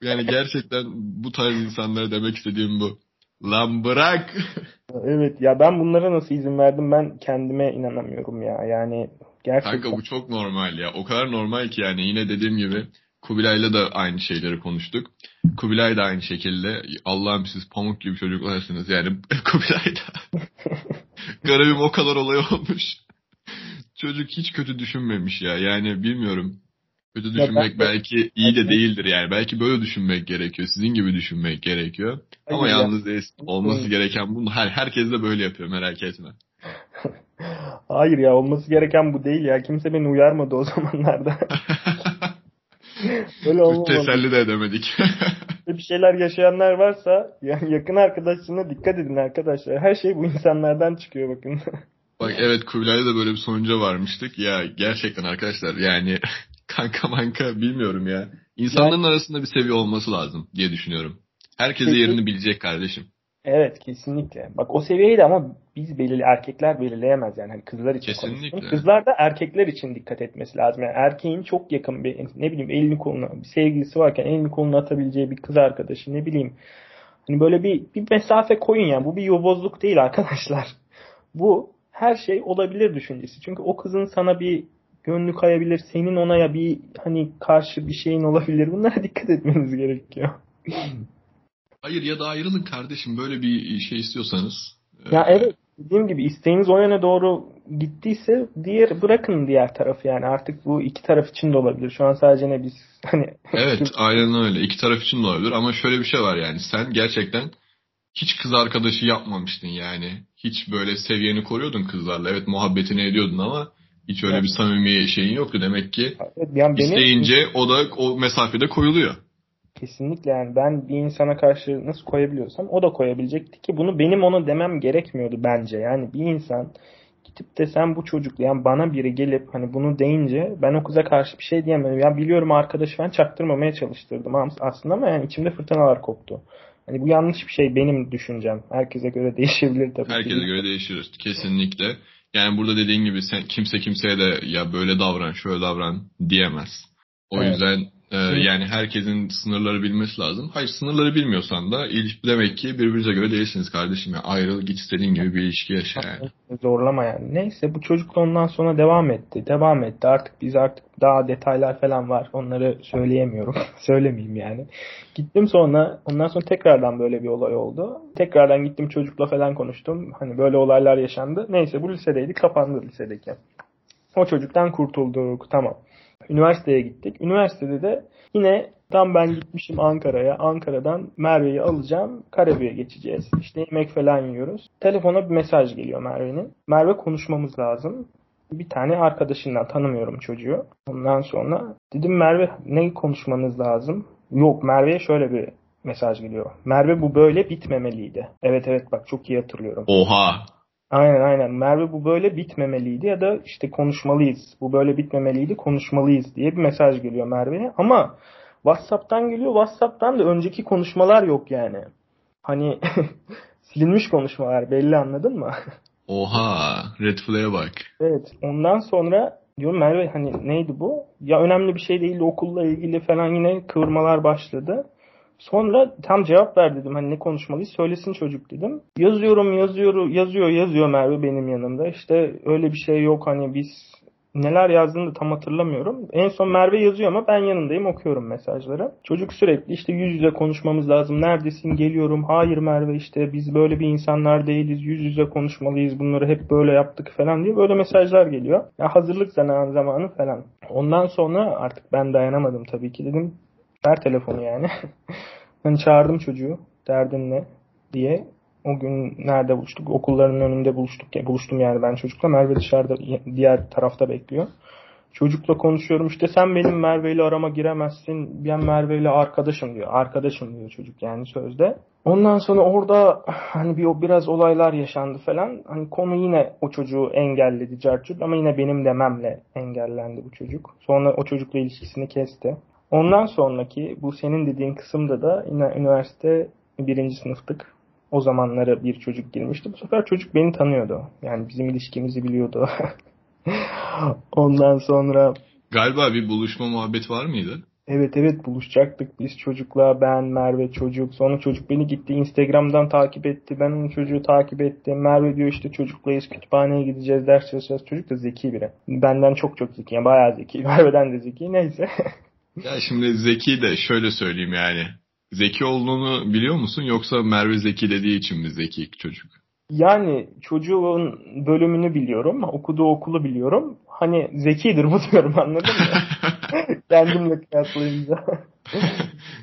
Yani gerçekten bu tarz insanlara demek istediğim bu. Lan bırak. Evet ya ben bunlara nasıl izin verdim ben kendime inanamıyorum ya. Yani gerçekten. Kanka bu çok normal ya. O kadar normal ki yani yine dediğim gibi Kubilay'la da aynı şeyleri konuştuk. Kubilay da aynı şekilde Allah'ım siz pamuk gibi çocuklarsınız yani Kubilay da. Garibim o kadar olay olmuş. Çocuk hiç kötü düşünmemiş ya yani bilmiyorum. Kötü düşünmek ya belki iyi de değildir yani. Belki böyle düşünmek gerekiyor. Sizin gibi düşünmek gerekiyor. Hayır Ama ya. yalnız değil. Olması gereken bu. Her, herkes de böyle yapıyor merak etme. Hayır ya olması gereken bu değil ya. Kimse beni uyarmadı o zamanlarda. Böyle olmamalı. Teselli de edemedik. bir şeyler yaşayanlar varsa yani yakın arkadaşlarına dikkat edin arkadaşlar. Her şey bu insanlardan çıkıyor bakın. Bak evet Kubilay'da da böyle bir sonuca varmıştık. Ya gerçekten arkadaşlar yani kanka manka bilmiyorum ya. İnsanların yani, arasında bir seviye olması lazım diye düşünüyorum. Herkese yerini bilecek kardeşim. Evet kesinlikle. Bak o seviyeyi de ama biz belirli erkekler belirleyemez yani hani kızlar için kesinlikle. konuştum. Kızlar da erkekler için dikkat etmesi lazım. Yani erkeğin çok yakın bir ne bileyim elini koluna bir sevgilisi varken elini koluna atabileceği bir kız arkadaşı ne bileyim. Hani böyle bir bir mesafe koyun yani. Bu bir yobozluk değil arkadaşlar. Bu her şey olabilir düşüncesi. Çünkü o kızın sana bir gönlü kayabilir. Senin ona ya bir hani karşı bir şeyin olabilir. Bunlara dikkat etmeniz gerekiyor. Hayır ya da ayrılın kardeşim böyle bir şey istiyorsanız. Ya ee... evet dediğim gibi isteğiniz o yöne doğru gittiyse diğer bırakın diğer tarafı yani artık bu iki taraf için de olabilir. Şu an sadece ne biz hani Evet aynen öyle. iki taraf için de olabilir ama şöyle bir şey var yani sen gerçekten hiç kız arkadaşı yapmamıştın yani. Hiç böyle seviyeni koruyordun kızlarla. Evet muhabbetini ediyordun ama hiç öyle evet. bir samimi şeyin yoktu. Demek ki evet, yani isteyince o da o mesafede koyuluyor. Kesinlikle yani ben bir insana karşı nasıl koyabiliyorsam o da koyabilecekti ki bunu benim ona demem gerekmiyordu bence. Yani bir insan gidip de sen bu çocuk yani bana biri gelip hani bunu deyince ben o kıza karşı bir şey diyemem. Ya biliyorum arkadaşı ben çaktırmamaya çalıştırdım aslında ama yani içimde fırtınalar koptu. Hani bu yanlış bir şey benim düşüncem. Herkese göre değişebilir tabii. Herkese ki. göre değişir kesinlikle. Yani burada dediğin gibi sen kimse kimseye de ya böyle davran, şöyle davran diyemez. O evet. yüzden ee, yani herkesin sınırları bilmesi lazım. Hayır sınırları bilmiyorsan da ilişki demek ki birbirinize göre değilsiniz kardeşim. Yani ayrıl git istediğin gibi bir ilişki yaşa yani. Zorlama yani. Neyse bu çocuk da ondan sonra devam etti. Devam etti. Artık biz artık daha detaylar falan var. Onları söyleyemiyorum. Söylemeyeyim yani. Gittim sonra ondan sonra tekrardan böyle bir olay oldu. Tekrardan gittim çocukla falan konuştum. Hani böyle olaylar yaşandı. Neyse bu lisedeydi. Kapandı lisedeki. O çocuktan kurtulduk. Tamam. Üniversiteye gittik. Üniversitede de yine tam ben gitmişim Ankara'ya. Ankara'dan Merve'yi alacağım. Karabük'e geçeceğiz. İşte yemek falan yiyoruz. Telefona bir mesaj geliyor Merve'nin. Merve konuşmamız lazım. Bir tane arkadaşından tanımıyorum çocuğu. Ondan sonra dedim Merve ne konuşmanız lazım? Yok Merve'ye şöyle bir mesaj geliyor. Merve bu böyle bitmemeliydi. Evet evet bak çok iyi hatırlıyorum. Oha. Aynen aynen. Merve bu böyle bitmemeliydi ya da işte konuşmalıyız. Bu böyle bitmemeliydi konuşmalıyız diye bir mesaj geliyor Merve'ye. Ama WhatsApp'tan geliyor. WhatsApp'tan da önceki konuşmalar yok yani. Hani silinmiş konuşmalar belli anladın mı? Oha red flag'e bak. Evet ondan sonra diyorum Merve hani neydi bu? Ya önemli bir şey değildi okulla ilgili falan yine kıvırmalar başladı. Sonra tam cevap ver dedim. Hani ne konuşmalıyız söylesin çocuk dedim. Yazıyorum yazıyor yazıyor yazıyor Merve benim yanımda. İşte öyle bir şey yok hani biz neler yazdığını da tam hatırlamıyorum. En son Merve yazıyor ama ben yanındayım okuyorum mesajları. Çocuk sürekli işte yüz yüze konuşmamız lazım. Neredesin? Geliyorum. Hayır Merve işte biz böyle bir insanlar değiliz. Yüz yüze konuşmalıyız. Bunları hep böyle yaptık falan diye böyle mesajlar geliyor. Ya hazırlık zamanı zamanı falan. Ondan sonra artık ben dayanamadım tabii ki dedim. Ver telefonu yani. hani çağırdım çocuğu. Derdin ne? diye o gün nerede buluştuk? Okulların önünde buluştuk. Buluştum yani ben çocukla. Merve dışarıda diğer tarafta bekliyor. Çocukla konuşuyorum işte sen benim Merve ile arama giremezsin. Ben Merve ile arkadaşım diyor. Arkadaşım diyor çocuk yani sözde. Ondan sonra orada hani bir o biraz olaylar yaşandı falan. Hani konu yine o çocuğu engelledi Carçuk ama yine benim dememle engellendi bu çocuk. Sonra o çocukla ilişkisini kesti. Ondan sonraki bu senin dediğin kısımda da yine üniversite birinci sınıftık. O zamanlara bir çocuk girmişti. Bu sefer çocuk beni tanıyordu. Yani bizim ilişkimizi biliyordu. Ondan sonra... Galiba bir buluşma muhabbet var mıydı? Evet evet buluşacaktık biz çocukla ben Merve çocuk sonra çocuk beni gitti Instagram'dan takip etti ben onu çocuğu takip ettim Merve diyor işte çocuklayız kütüphaneye gideceğiz ders çalışacağız çocuk da zeki biri benden çok çok zeki yani bayağı zeki Merve'den de zeki neyse. ya şimdi zeki de şöyle söyleyeyim yani Zeki olduğunu biliyor musun yoksa Merve Zeki dediği için mi zeki çocuk? Yani çocuğun bölümünü biliyorum, okuduğu okulu biliyorum. Hani zekidir bu diyorum anladın mı? Kendimle kıyaslayınca.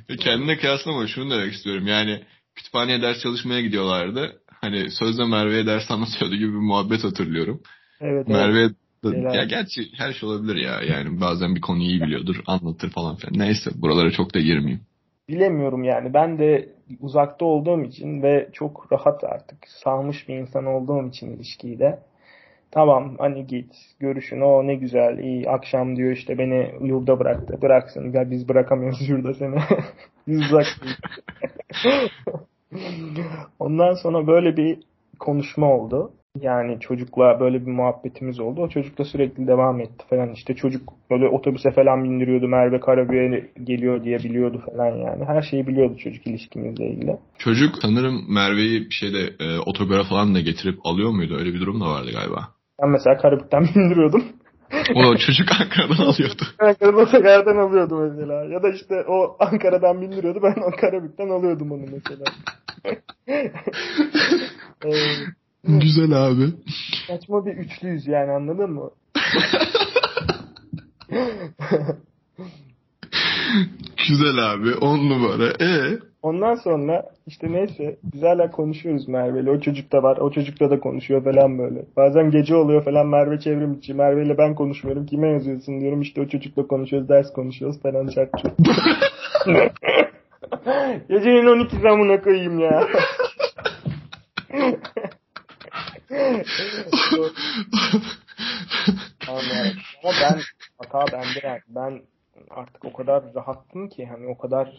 Kendine kıyaslama şunu demek istiyorum. Yani kütüphaneye ders çalışmaya gidiyorlardı. Hani sözde Merve'ye ders anlatıyordu gibi bir muhabbet hatırlıyorum. Evet. Merve evet. Ya gerçi her şey olabilir ya. Yani bazen bir konuyu iyi biliyordur, anlatır falan filan. Neyse buralara çok da girmeyeyim. Bilemiyorum yani. Ben de uzakta olduğum için ve çok rahat artık sağmış bir insan olduğum için ilişkiyi de. Tamam hani git görüşün. O ne güzel iyi. Akşam diyor işte beni yurda bıraktı. Bıraksın. Ya biz bırakamıyoruz yurda seni. Biz uzak ondan sonra böyle bir konuşma oldu yani çocukla böyle bir muhabbetimiz oldu. O çocukla sürekli devam etti falan. İşte çocuk böyle otobüse falan bindiriyordu. Merve Karabüye geliyor diye biliyordu falan yani. Her şeyi biliyordu çocuk ilişkimizle ilgili. Çocuk sanırım Merve'yi bir şeyde e, otogara falan da getirip alıyor muydu? Öyle bir durum da vardı galiba. Ben mesela Karabük'ten bindiriyordum. o çocuk Ankara'dan alıyordu. Ankara'dan otogardan alıyordu mesela. Ya da işte o Ankara'dan bindiriyordu. Ben Karabük'ten alıyordum onu mesela. Güzel abi. Saçma bir üçlüyüz yani anladın mı? Güzel abi. On numara. E Ondan sonra işte neyse biz hala konuşuyoruz Merve'yle. O çocuk da var. O çocukla da konuşuyor falan böyle. Bazen gece oluyor falan Merve çevrim içi. Merve ile ben konuşmuyorum. Kime yazıyorsun diyorum. İşte o çocukla konuşuyoruz. Ders konuşuyoruz falan şartçı. Gecenin 12 zamına koyayım ya. Ama ben hata bende yani. Ben artık o kadar rahattım ki hani o kadar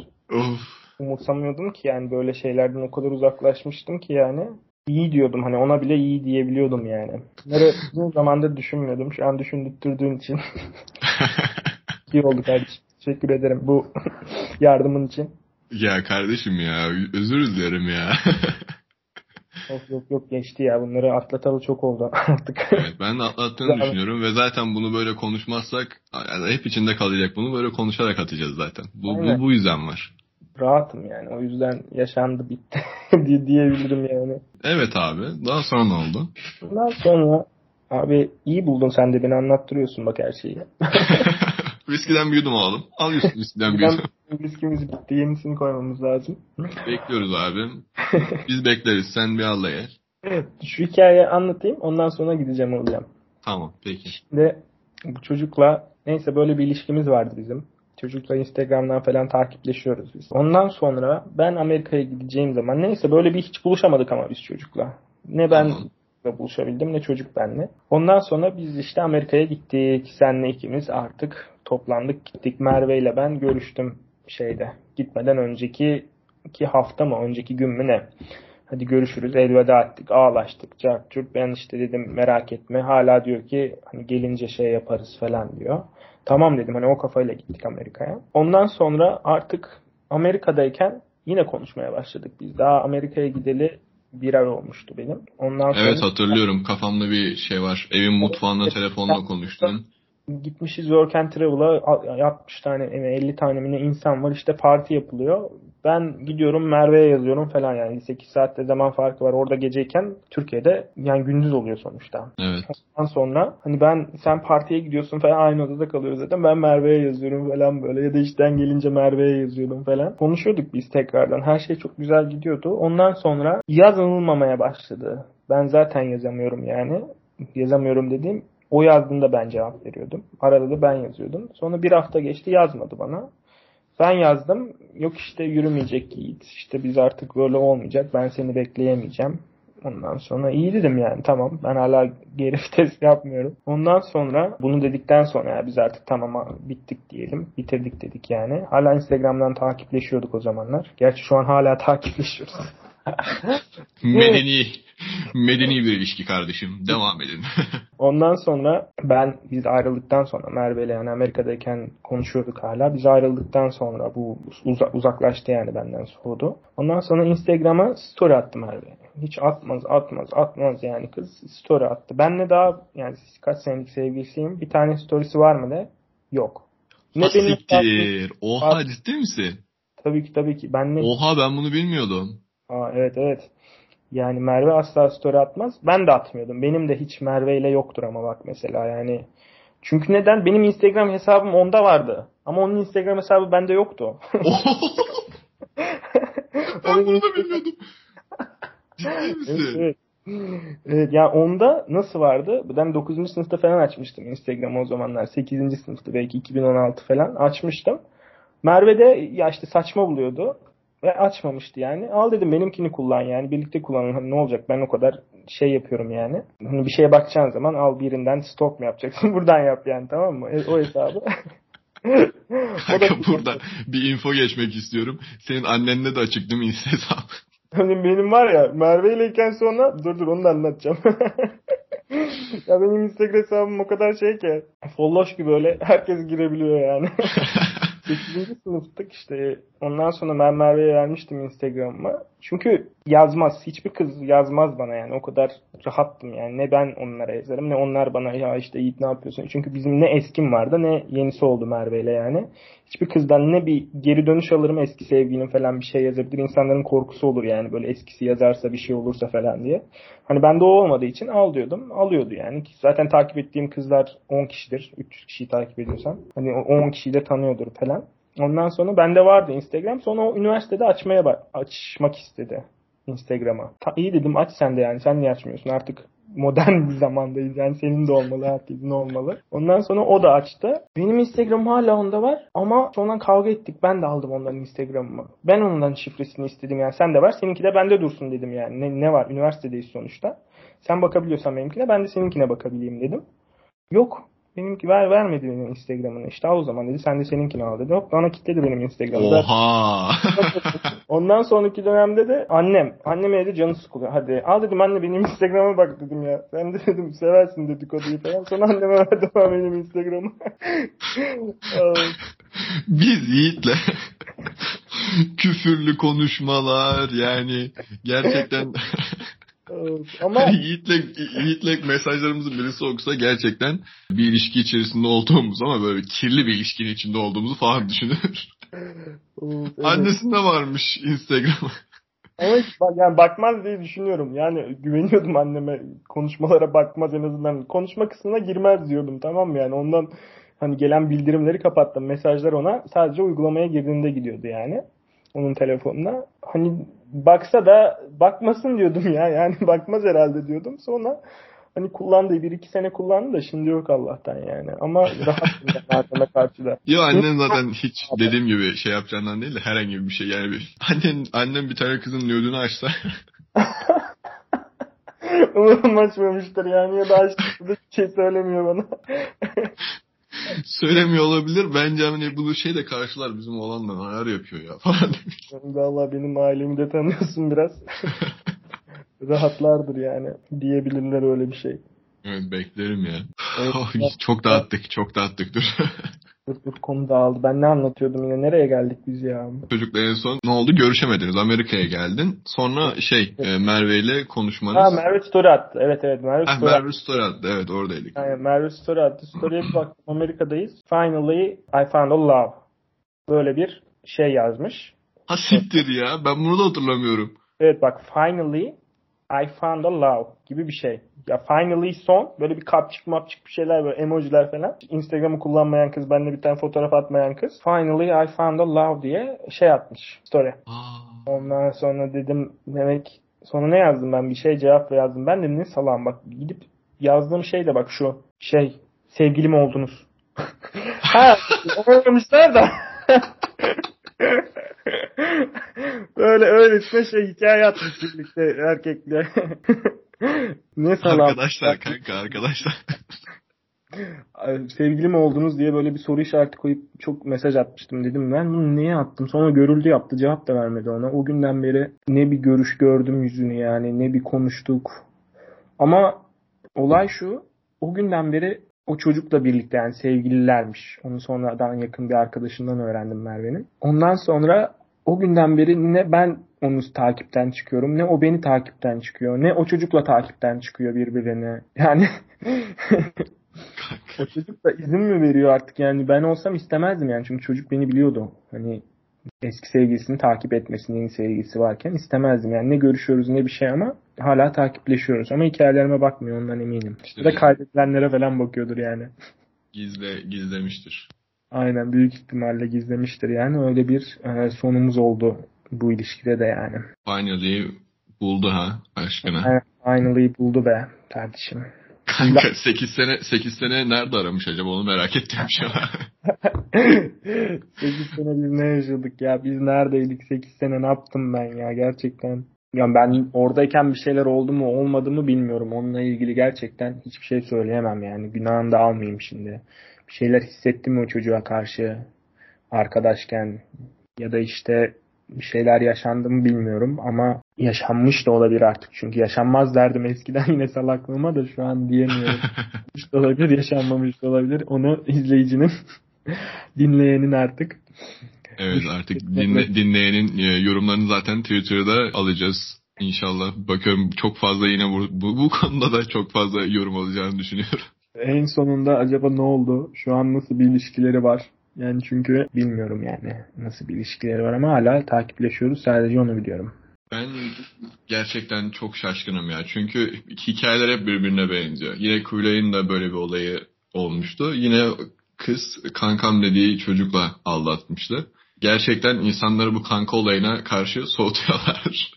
umursamıyordum ki yani böyle şeylerden o kadar uzaklaşmıştım ki yani iyi diyordum hani ona bile iyi diyebiliyordum yani. Bunları uzun zamandır düşünmüyordum. Şu an düşündürttürdüğün için. iyi oldu kardeşim. Teşekkür ederim bu yardımın için. Ya kardeşim ya özür dilerim ya. Yok yok yok geçti ya bunları atlatalı çok oldu artık. Evet ben de atlattığını düşünüyorum ve zaten bunu böyle konuşmazsak yani hep içinde kalacak bunu böyle konuşarak atacağız zaten. Bu, bu, bu yüzden var. Rahatım yani o yüzden yaşandı bitti diyebilirim yani. Evet abi daha sonra ne oldu? Daha sonra abi iyi buldun sen de beni anlattırıyorsun bak her şeyi. Viskiden bir yudum alalım. Al viskiden bir yudum. Viskimiz bitti. Yenisini koymamız lazım. Bekliyoruz abi. Biz bekleriz. Sen bir al gel. Evet. Şu hikayeyi anlatayım. Ondan sonra gideceğim olacağım. Tamam. Peki. Şimdi bu çocukla neyse böyle bir ilişkimiz vardı bizim. Çocukla Instagram'dan falan takipleşiyoruz biz. Ondan sonra ben Amerika'ya gideceğim zaman neyse böyle bir hiç buluşamadık ama biz çocukla. Ne ben tamam. Buluşabildim ne çocuk benle. Ondan sonra biz işte Amerika'ya gittik. Senle ikimiz artık toplandık gittik. Merve ile ben görüştüm şeyde. Gitmeden önceki iki hafta mı önceki gün mü ne? Hadi görüşürüz elveda ettik ağlaştık çarpçurt ben işte dedim merak etme hala diyor ki hani gelince şey yaparız falan diyor. Tamam dedim hani o kafayla gittik Amerika'ya. Ondan sonra artık Amerika'dayken yine konuşmaya başladık biz. Daha Amerika'ya gideli bir ay olmuştu benim. Ondan sonra... Evet hatırlıyorum kafamda bir şey var. Evin mutfağında telefonla konuştun. Gitmişiz Work and Travel'a 60 tane 50 tane mi insan var işte parti yapılıyor. Ben gidiyorum Merve'ye yazıyorum falan yani 8 saatte zaman farkı var. Orada geceyken Türkiye'de yani gündüz oluyor sonuçta. Evet. Ondan sonra hani ben sen partiye gidiyorsun falan aynı odada kalıyoruz zaten. Ben Merve'ye yazıyorum falan böyle ya da işten gelince Merve'ye yazıyordum falan. Konuşuyorduk biz tekrardan. Her şey çok güzel gidiyordu. Ondan sonra yazılmamaya başladı. Ben zaten yazamıyorum yani. Yazamıyorum dediğim o yazdığında ben cevap veriyordum. Arada da ben yazıyordum. Sonra bir hafta geçti yazmadı bana. Ben yazdım. Yok işte yürümeyecek Yiğit. İşte biz artık böyle olmayacak. Ben seni bekleyemeyeceğim. Ondan sonra iyi dedim yani tamam ben hala geri vites yapmıyorum. Ondan sonra bunu dedikten sonra yani biz artık tamam bittik diyelim. Bitirdik dedik yani. Hala Instagram'dan takipleşiyorduk o zamanlar. Gerçi şu an hala takipleşiyoruz. medeni medeni bir ilişki kardeşim. Devam edin. Ondan sonra ben biz ayrıldıktan sonra Merve ile yani Amerika'dayken konuşuyorduk hala. Biz ayrıldıktan sonra bu uza, uzaklaştı yani benden soğudu. Ondan sonra Instagram'a story attı Merve. Hiç atmaz atmaz atmaz yani kız story attı. Benle daha yani kaç senelik sevgilisiyim. Bir tane storysi var mı de? Yok. Ne benim Oha ciddi misin? Tabii ki tabii ki. Ben ne... Oha ben bunu bilmiyordum. Aa, evet evet. Yani Merve asla story atmaz. Ben de atmıyordum. Benim de hiç Merve ile yoktur ama bak mesela yani. Çünkü neden? Benim Instagram hesabım onda vardı. Ama onun Instagram hesabı bende yoktu. ben bunu da bilmiyordum. Ciddi misin? Evet, evet. yani onda nasıl vardı? Ben 9. sınıfta falan açmıştım Instagram'ı o zamanlar. 8. sınıfta belki 2016 falan açmıştım. Merve de ya işte saçma buluyordu. Ve açmamıştı yani. Al dedim benimkini kullan yani. Birlikte kullanın. Hani ne olacak ben o kadar şey yapıyorum yani. Hani bir şeye bakacağın zaman al birinden stok mu yapacaksın? Buradan yap yani tamam mı? E, o hesabı. Kanka burada bir info geçmek istiyorum. Senin annenle de açık değil mi Insta hesabı? Hani benim var ya Merve ileyken sonra dur dur onu da anlatacağım. ya benim Instagram hesabım o kadar şey ki folloş gibi öyle herkes girebiliyor yani. 8. sınıftık işte. Ondan sonra ben Merve'ye vermiştim Instagram'ıma. Çünkü yazmaz. Hiçbir kız yazmaz bana yani. O kadar rahattım yani. Ne ben onlara yazarım ne onlar bana ya işte Yiğit ne yapıyorsun? Çünkü bizim ne eskim vardı ne yenisi oldu Merve'yle yani. Hiçbir kızdan ne bir geri dönüş alırım eski sevgilinin falan bir şey yazabilir. İnsanların korkusu olur yani böyle eskisi yazarsa bir şey olursa falan diye. Hani bende o olmadığı için al diyordum. Alıyordu yani. Zaten takip ettiğim kızlar 10 kişidir. 300 kişiyi takip ediyorsam. Hani 10 kişiyi de tanıyordur falan. Ondan sonra bende vardı Instagram. Sonra o üniversitede açmaya bak açmak istedi Instagram'a. Ta, iyi dedim aç sen de yani. Sen niye açmıyorsun? Artık modern bir zamandayız. Yani senin de olmalı, herkesin olmalı. Ondan sonra o da açtı. Benim Instagram'ım hala onda var. Ama sonra kavga ettik. Ben de aldım ondan Instagram'ımı. Ben ondan şifresini istedim yani. Sen de var. Seninki de bende dursun dedim yani. Ne, ne var? Üniversitedeyiz sonuçta. Sen bakabiliyorsan benimkine ben de seninkine bakabileyim dedim. Yok. Benimki ver vermedi benim Instagram'ını. İşte al o zaman dedi. Sen de seninkini al dedi. Hop bana kilitledi benim Instagram'ı. Oha. Ondan sonraki dönemde de annem. Anneme dedi canı sıkılıyor. Hadi al dedim anne benim Instagram'a bak dedim ya. Sen de dedim seversin dedikoduyu falan. Sonra anneme verdi benim Instagram'ı. Biz Yiğit'le küfürlü konuşmalar yani gerçekten ama Yiğit'le, Yiğit'le mesajlarımızın birisi okusa gerçekten bir ilişki içerisinde olduğumuz ama böyle kirli bir ilişkinin içinde olduğumuzu falan düşünür. evet. Annesinde varmış Instagram'a. Ama bak, yani bakmaz diye düşünüyorum. Yani güveniyordum anneme konuşmalara bakmaz en azından. Konuşma kısmına girmez diyordum tamam mı yani ondan hani gelen bildirimleri kapattım. Mesajlar ona sadece uygulamaya girdiğinde gidiyordu yani onun telefonuna. Hani baksa da bakmasın diyordum ya. Yani bakmaz herhalde diyordum. Sonra hani kullandığı bir iki sene kullandı da şimdi yok Allah'tan yani. Ama rahatsın anneme karşı da. Yo annem zaten hiç dediğim gibi şey yapacağından değil de herhangi bir şey yani. Bir, annen, annem bir tane kızın nödünü açsa. Umarım açmamıştır yani ya da açtıysa da bir şey söylemiyor bana. söylemiyor olabilir. Bence hani bunu şey de karşılar bizim olanla ayar yapıyor ya falan demiş. Valla benim ailemi de tanıyorsun biraz. Rahatlardır yani. Diyebilirler öyle bir şey. Evet beklerim ya. Evet, oh, çok dağıttık çok dağıttık dur. Dur konu dağıldı. Ben ne anlatıyordum yine? Nereye geldik biz ya? Çocukla en son ne oldu? Görüşemediniz. Amerika'ya geldin. Sonra şey e, Merve ile konuşmanız. Ha Merve story attı. Evet evet Merve Ah, story attı. Merve story attı. Evet oradaydık. Yani Merve story attı. Story'e bir baktım. Amerika'dayız. Finally I found a love. Böyle bir şey yazmış. Ha siktir ya. Ben bunu da hatırlamıyorum. Evet bak finally I found a love gibi bir şey. Ya finally son böyle bir kapçık mapçık bir şeyler böyle emojiler falan. Instagram'ı kullanmayan kız benimle bir tane fotoğraf atmayan kız. Finally I found a love diye şey atmış story. Ondan sonra dedim demek sonra ne yazdım ben bir şey cevap yazdım. Ben dedim ne salam bak gidip yazdığım şey de bak şu şey sevgilim oldunuz. ha oynamışlar da. Böyle öylesine şey hikaye atmış birlikte erkekle. ne salam. arkadaşlar kanka arkadaşlar. Sevgilim oldunuz diye böyle bir soru işareti koyup çok mesaj atmıştım dedim. Ben bunu niye attım? Sonra görüldü yaptı. Cevap da vermedi ona. O günden beri ne bir görüş gördüm yüzünü yani ne bir konuştuk. Ama olay şu. O günden beri o çocukla birlikte yani sevgililermiş. Onu sonradan yakın bir arkadaşından öğrendim Merve'nin. Ondan sonra o günden beri ne ben onu takipten çıkıyorum ne o beni takipten çıkıyor ne o çocukla takipten çıkıyor birbirine. Yani o çocuk da izin mi veriyor artık yani ben olsam istemezdim yani çünkü çocuk beni biliyordu. Hani eski sevgilisini takip etmesini yeni sevgilisi varken istemezdim. Yani ne görüşüyoruz ne bir şey ama hala takipleşiyoruz. Ama hikayelerime bakmıyor ondan eminim. İşte Ya da kaydedilenlere falan bakıyordur yani. Gizle, gizlemiştir. Aynen büyük ihtimalle gizlemiştir yani. Öyle bir e, sonumuz oldu bu ilişkide de yani. Finally buldu ha aşkına. Evet, Finally buldu be kardeşim. Kanka 8 sene 8 sene nerede aramış acaba onu merak ettim şu an. 8 sene biz ne yaşadık ya? Biz neredeydik 8 sene ne yaptım ben ya gerçekten. Ya ben oradayken bir şeyler oldu mu olmadı mı bilmiyorum. Onunla ilgili gerçekten hiçbir şey söyleyemem yani. Günahını da almayayım şimdi. Bir şeyler hissettim mi o çocuğa karşı arkadaşken ya da işte bir şeyler yaşandı mı bilmiyorum ama yaşanmış da olabilir artık. Çünkü yaşanmaz derdim eskiden yine salaklığıma da şu an diyemiyorum. Da olabilir, yaşanmamış da olabilir. Onu izleyicinin, dinleyenin artık. Evet artık dinle, dinleyenin e, yorumlarını zaten Twitter'da alacağız. İnşallah. Bakıyorum çok fazla yine bu, bu, bu konuda da çok fazla yorum alacağını düşünüyorum. En sonunda acaba ne oldu? Şu an nasıl bir ilişkileri var? Yani çünkü bilmiyorum yani nasıl bir ilişkileri var ama hala takipleşiyoruz. Sadece onu biliyorum. Ben gerçekten çok şaşkınım ya. Çünkü hikayeler hep birbirine benziyor. Yine Kulay'ın da böyle bir olayı olmuştu. Yine kız kankam dediği çocukla aldatmıştı. Gerçekten insanları bu kanka olayına karşı soğutuyorlar.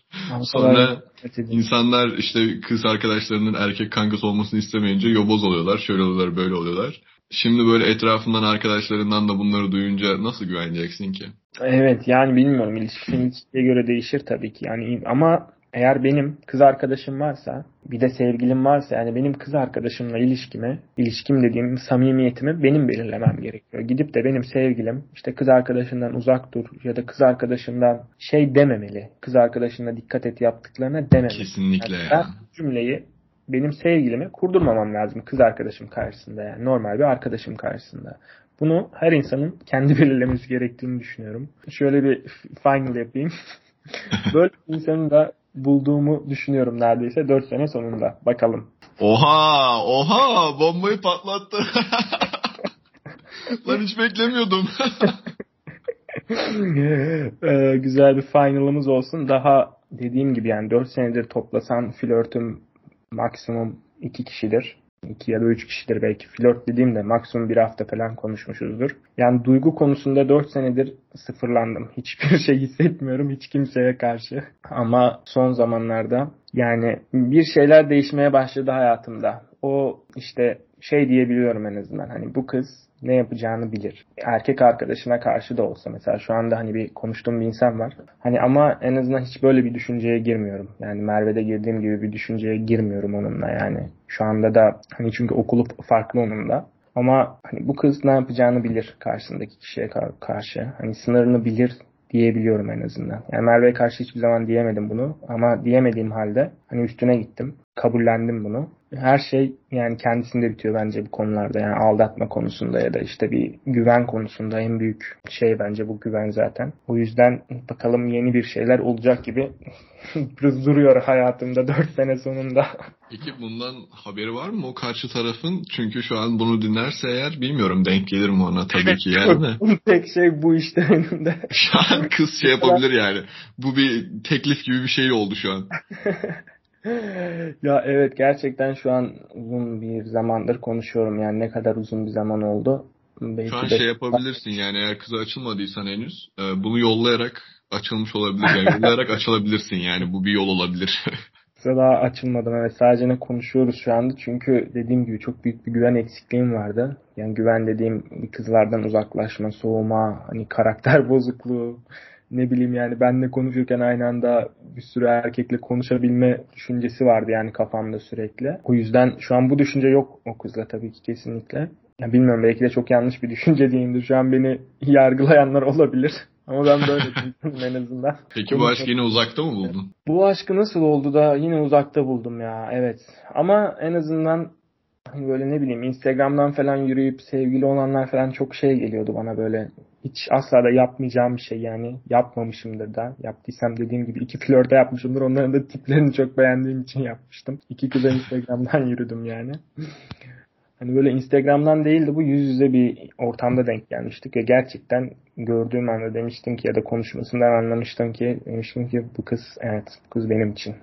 Sonra insanlar işte kız arkadaşlarının erkek kankası olmasını istemeyince yoboz oluyorlar. Şöyle oluyorlar, böyle oluyorlar. Şimdi böyle etrafından arkadaşlarından da bunları duyunca nasıl güveneceksin ki? Evet yani bilmiyorum ilişkinin ilişkiye göre değişir tabii ki yani ama eğer benim kız arkadaşım varsa bir de sevgilim varsa yani benim kız arkadaşımla ilişkimi, ilişkim dediğim samimiyetimi benim belirlemem gerekiyor. Gidip de benim sevgilim işte kız arkadaşından uzak dur ya da kız arkadaşından şey dememeli. Kız arkadaşına dikkat et yaptıklarına dememeli. Kesinlikle yani ya. Ben cümleyi benim sevgilimi kurdurmamam lazım kız arkadaşım karşısında yani normal bir arkadaşım karşısında. Bunu her insanın kendi belirlemesi gerektiğini düşünüyorum. Şöyle bir final yapayım. Böyle bir insanın da bulduğumu düşünüyorum neredeyse 4 sene sonunda. Bakalım. Oha! Oha! Bombayı patlattı. Lan hiç beklemiyordum. ee, güzel bir finalımız olsun. Daha dediğim gibi yani 4 senedir toplasan flörtüm maksimum 2 kişidir. 2 ya da 3 kişidir belki. Flört dediğimde maksimum bir hafta falan konuşmuşuzdur. Yani duygu konusunda 4 senedir sıfırlandım. Hiçbir şey hissetmiyorum hiç kimseye karşı. Ama son zamanlarda yani bir şeyler değişmeye başladı hayatımda. O işte şey diyebiliyorum en azından. Hani bu kız ne yapacağını bilir. Erkek arkadaşına karşı da olsa mesela şu anda hani bir konuştuğum bir insan var. Hani ama en azından hiç böyle bir düşünceye girmiyorum. Yani Merve'de girdiğim gibi bir düşünceye girmiyorum onunla yani. Şu anda da hani çünkü okulu farklı onunla. Ama hani bu kız ne yapacağını bilir karşısındaki kişiye karşı. Hani sınırını bilir diyebiliyorum en azından. Yani Merve'ye karşı hiçbir zaman diyemedim bunu ama diyemediğim halde hani üstüne gittim. kabullendim bunu. Her şey yani kendisinde bitiyor bence bu konularda. Yani aldatma konusunda ya da işte bir güven konusunda en büyük şey bence bu güven zaten. O yüzden bakalım yeni bir şeyler olacak gibi duruyor hayatımda 4 sene sonunda. Peki bundan haberi var mı o karşı tarafın? Çünkü şu an bunu dinlerse eğer bilmiyorum denk gelir mi ona tabii ki yani de. Tek şey bu işte önümde. Şu an kız şey yapabilir yani. Bu bir teklif gibi bir şey oldu şu an. ya evet gerçekten şu an uzun bir zamandır konuşuyorum yani ne kadar uzun bir zaman oldu. Belki şu an de... şey yapabilirsin yani eğer kıza açılmadıysan henüz e, bunu yollayarak açılmış olabilir. Yani yollayarak açılabilirsin yani bu bir yol olabilir. Kıza daha açılmadım evet sadece ne konuşuyoruz şu anda çünkü dediğim gibi çok büyük bir güven eksikliğim vardı. Yani güven dediğim kızlardan uzaklaşma, soğuma, hani karakter bozukluğu, ne bileyim yani benle konuşurken aynı anda bir sürü erkekle konuşabilme düşüncesi vardı yani kafamda sürekli. O yüzden şu an bu düşünce yok o kızla tabii ki kesinlikle. Ya bilmiyorum belki de çok yanlış bir düşünce diyeyimdir. Şu an beni yargılayanlar olabilir. Ama ben böyle düşündüm en azından. Peki bu aşkı yine uzakta mı buldun? Bu aşkı nasıl oldu da yine uzakta buldum ya. Evet. Ama en azından hani böyle ne bileyim Instagram'dan falan yürüyüp sevgili olanlar falan çok şey geliyordu bana böyle hiç asla da yapmayacağım bir şey yani yapmamışımdır da yaptıysam dediğim gibi iki flörte yapmışımdır onların da tiplerini çok beğendiğim için yapmıştım iki kıza Instagram'dan yürüdüm yani hani böyle Instagram'dan değil de bu yüz yüze bir ortamda denk gelmiştik ve gerçekten gördüğüm anda demiştim ki ya da konuşmasından anlamıştım ki demiştim ki bu kız evet bu kız benim için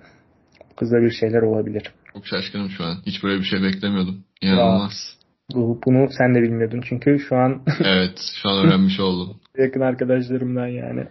bu kızla bir şeyler olabilir. Çok şaşkınım şu an. Hiç böyle bir şey beklemiyordum. İnanılmaz. Bunu sen de bilmiyordun çünkü şu an... evet şu an öğrenmiş oldum. Yakın arkadaşlarımdan yani.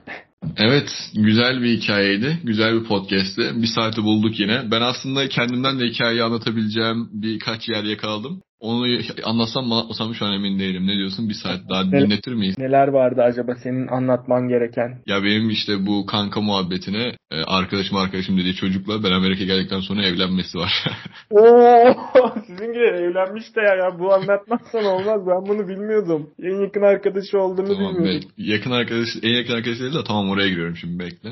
Evet güzel bir hikayeydi. Güzel bir podcast'ti. Bir saati bulduk yine. Ben aslında kendimden de hikayeyi anlatabileceğim birkaç yer yakaladım. Onu anlatsam mı anlatmasam şu an emin değilim. Ne diyorsun? Bir saat daha dinletir miyiz? Neler vardı acaba senin anlatman gereken? Ya benim işte bu kanka muhabbetine e, arkadaşım arkadaşım dediği çocukla ben Amerika'ya geldikten sonra evlenmesi var. Oo, sizinkiler evlenmiş de ya, ya bu anlatmazsan olmaz. Ben bunu bilmiyordum. En yakın arkadaşı olduğunu tamam, bilmiyordum. Be- yakın arkadaş, en yakın arkadaşı değil de tamam oraya giriyorum şimdi bekle.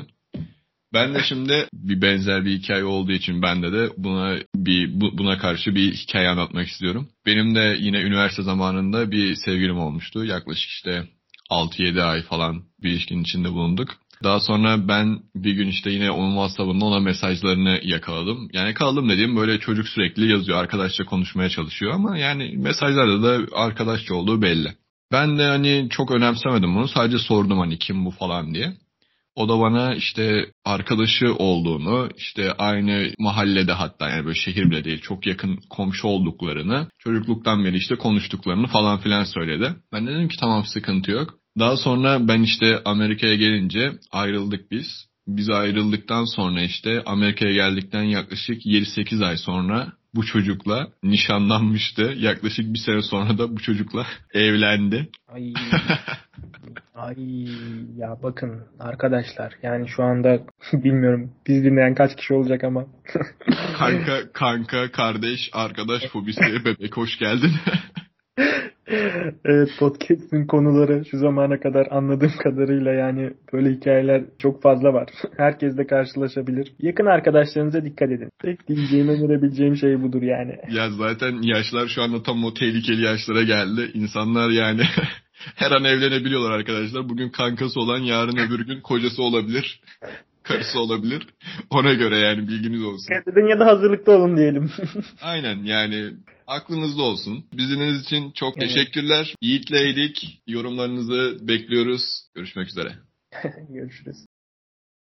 Ben de şimdi bir benzer bir hikaye olduğu için bende de buna bir buna karşı bir hikaye anlatmak istiyorum. Benim de yine üniversite zamanında bir sevgilim olmuştu. Yaklaşık işte 6-7 ay falan bir ilişkinin içinde bulunduk. Daha sonra ben bir gün işte yine onun WhatsApp'ında ona mesajlarını yakaladım. Yani yakaladım dediğim böyle çocuk sürekli yazıyor, arkadaşça konuşmaya çalışıyor ama yani mesajlarda da arkadaşça olduğu belli. Ben de hani çok önemsemedim bunu. Sadece sordum hani kim bu falan diye. O da bana işte arkadaşı olduğunu, işte aynı mahallede hatta yani böyle şehir bile değil çok yakın komşu olduklarını, çocukluktan beri işte konuştuklarını falan filan söyledi. Ben dedim ki tamam sıkıntı yok. Daha sonra ben işte Amerika'ya gelince ayrıldık biz. Biz ayrıldıktan sonra işte Amerika'ya geldikten yaklaşık 7-8 ay sonra bu çocukla nişanlanmıştı. Yaklaşık bir sene sonra da bu çocukla evlendi. Ay, ay ya bakın arkadaşlar yani şu anda bilmiyorum biz dinleyen kaç kişi olacak ama. kanka, kanka, kardeş, arkadaş fobisi, bebek hoş geldin. evet podcast'in konuları şu zamana kadar anladığım kadarıyla yani böyle hikayeler çok fazla var. Herkes de karşılaşabilir. Yakın arkadaşlarınıza dikkat edin. Tek diyeceğim önerebileceğim şey budur yani. Ya zaten yaşlar şu anda tam o tehlikeli yaşlara geldi. İnsanlar yani her an evlenebiliyorlar arkadaşlar. Bugün kankası olan yarın öbür gün kocası olabilir karısı olabilir. Ona göre yani bilginiz olsun. Dikkat ya da hazırlıklı olun diyelim. Aynen yani aklınızda olsun. Biziniz için çok evet. teşekkürler. Yiğit'leydik. Yorumlarınızı bekliyoruz. Görüşmek üzere. Görüşürüz.